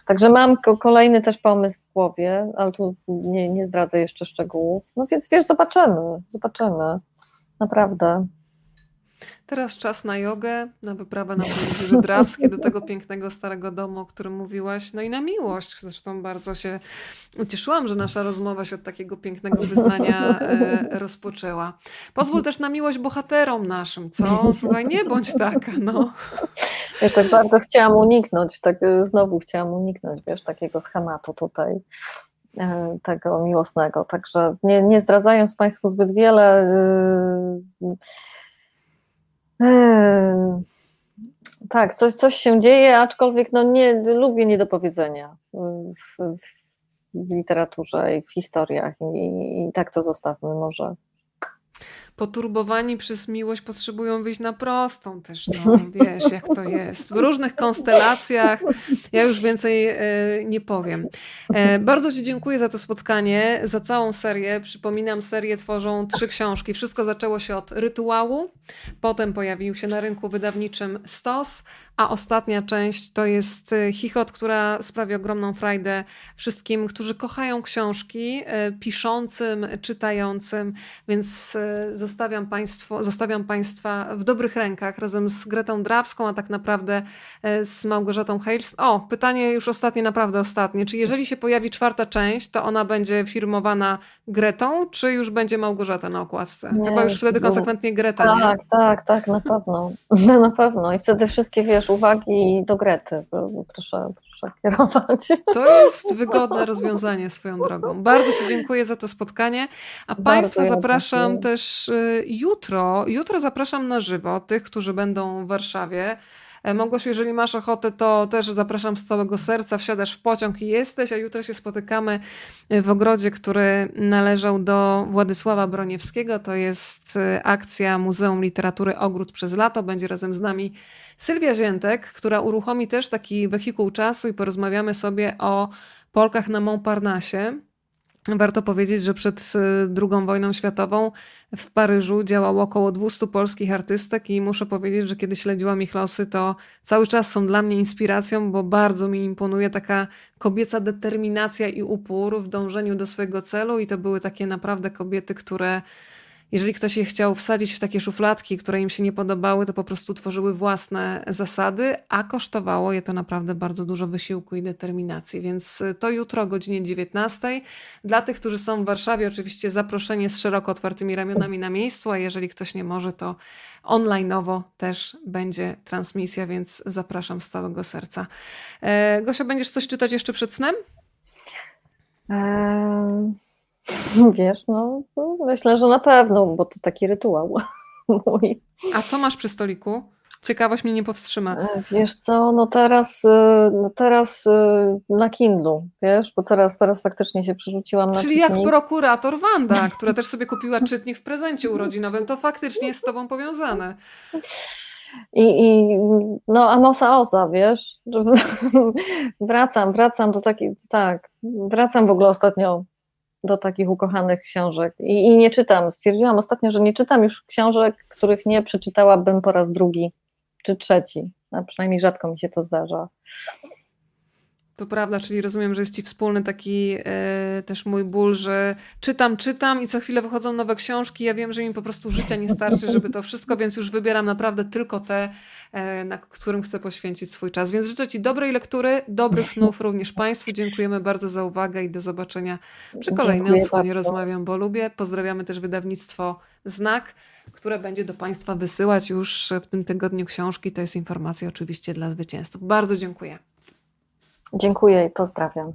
S2: Także mam kolejny też pomysł w głowie, ale tu nie, nie zdradzę jeszcze szczegółów. No więc wiesz, zobaczymy, zobaczymy. Naprawdę.
S1: Teraz czas na jogę, na wyprawę na Polizy Drawskie, do tego pięknego starego domu, o którym mówiłaś, no i na miłość. Zresztą bardzo się ucieszyłam, że nasza rozmowa się od takiego pięknego wyznania e, rozpoczęła. Pozwól też na miłość bohaterom naszym, co? Słuchaj, nie bądź taka, no.
S2: Wiesz, tak bardzo chciałam uniknąć, tak e, znowu chciałam uniknąć, wiesz, takiego schematu tutaj e, tego miłosnego. Także nie, nie zdradzając Państwu zbyt wiele, yy, Eee, tak, coś, coś się dzieje, aczkolwiek no nie, lubię niedopowiedzenia w, w, w literaturze i w historiach i, i tak to zostawmy może
S1: poturbowani przez miłość potrzebują wyjść na prostą też, no <laughs> wiesz jak to jest. W różnych konstelacjach, ja już więcej e, nie powiem. E, bardzo Ci dziękuję za to spotkanie, za całą serię. Przypominam, serię tworzą trzy książki. Wszystko zaczęło się od rytuału, potem pojawił się na rynku wydawniczym Stos, a ostatnia część to jest e, Chichot, która sprawi ogromną frajdę wszystkim, którzy kochają książki, piszącym, czytającym, więc zostawiam, państwo, zostawiam Państwa w dobrych rękach razem z Gretą Drawską, a tak naprawdę e, z Małgorzatą Hales. O, pytanie już ostatnie, naprawdę ostatnie. Czy jeżeli się pojawi czwarta część, to ona będzie firmowana Gretą, czy już będzie Małgorzata na okładce? Nie, Chyba już wtedy konsekwentnie Greta,
S2: Tak, nie? tak, tak, na pewno. <laughs> na pewno. I wtedy wszystkie, wiesz, uwagi do Grety. Proszę, proszę kierować.
S1: To jest wygodne rozwiązanie swoją drogą. Bardzo Ci dziękuję za to spotkanie, a Bardzo Państwa zapraszam dziękuję. też y, jutro. Jutro zapraszam na żywo tych, którzy będą w Warszawie. E, Mogłeś, jeżeli masz ochotę, to też zapraszam z całego serca, wsiadasz w pociąg i jesteś, a jutro się spotykamy w ogrodzie, który należał do Władysława Broniewskiego. To jest e, akcja Muzeum Literatury Ogród przez lato. Będzie razem z nami Sylwia Ziętek, która uruchomi też taki wehikuł czasu i porozmawiamy sobie o Polkach na Montparnasse. Warto powiedzieć, że przed II wojną światową w Paryżu działało około 200 polskich artystek i muszę powiedzieć, że kiedy śledziłam ich losy, to cały czas są dla mnie inspiracją, bo bardzo mi imponuje taka kobieca determinacja i upór w dążeniu do swojego celu i to były takie naprawdę kobiety, które jeżeli ktoś je chciał wsadzić w takie szufladki, które im się nie podobały, to po prostu tworzyły własne zasady, a kosztowało je to naprawdę bardzo dużo wysiłku i determinacji. Więc y, to jutro o godzinie 19. Dla tych, którzy są w Warszawie, oczywiście zaproszenie z szeroko otwartymi ramionami na miejscu, a jeżeli ktoś nie może, to onlineowo też będzie transmisja, więc zapraszam z całego serca. E, Gosia, będziesz coś czytać jeszcze przed snem?
S2: Eee, <laughs> wiesz, no myślę, że na pewno, bo to taki rytuał <laughs> mój.
S1: A co masz przy stoliku? Ciekawość mnie nie powstrzyma.
S2: E, wiesz co, no teraz, y, no teraz y, na Kindlu, wiesz, bo teraz, teraz faktycznie się przerzuciłam na
S1: Czyli
S2: czytnik.
S1: jak prokurator Wanda, <laughs> która też sobie kupiła czytnik w prezencie urodzinowym, to faktycznie jest z tobą powiązane.
S2: I, I no Amosa Oza, wiesz, wracam, wracam do takich, tak, wracam w ogóle ostatnio do takich ukochanych książek. I, i nie czytam, stwierdziłam ostatnio, że nie czytam już książek, których nie przeczytałabym po raz drugi czy trzeci, a przynajmniej rzadko mi się to zdarza.
S1: To prawda, czyli rozumiem, że jest ci wspólny taki e, też mój ból, że czytam, czytam i co chwilę wychodzą nowe książki. Ja wiem, że mi po prostu życia nie starczy, żeby to wszystko, więc już wybieram naprawdę tylko te, e, na którym chcę poświęcić swój czas. Więc życzę Ci dobrej lektury, dobrych snów również Państwu. Dziękujemy bardzo za uwagę i do zobaczenia przy kolejnej
S2: Dziękuję
S1: odsłonie
S2: bardzo.
S1: Rozmawiam, bo lubię. Pozdrawiamy też wydawnictwo Znak, które będzie do Państwa wysyłać już w tym tygodniu książki. To jest informacja oczywiście dla zwycięzców. Bardzo dziękuję.
S2: Dziękuję i pozdrawiam.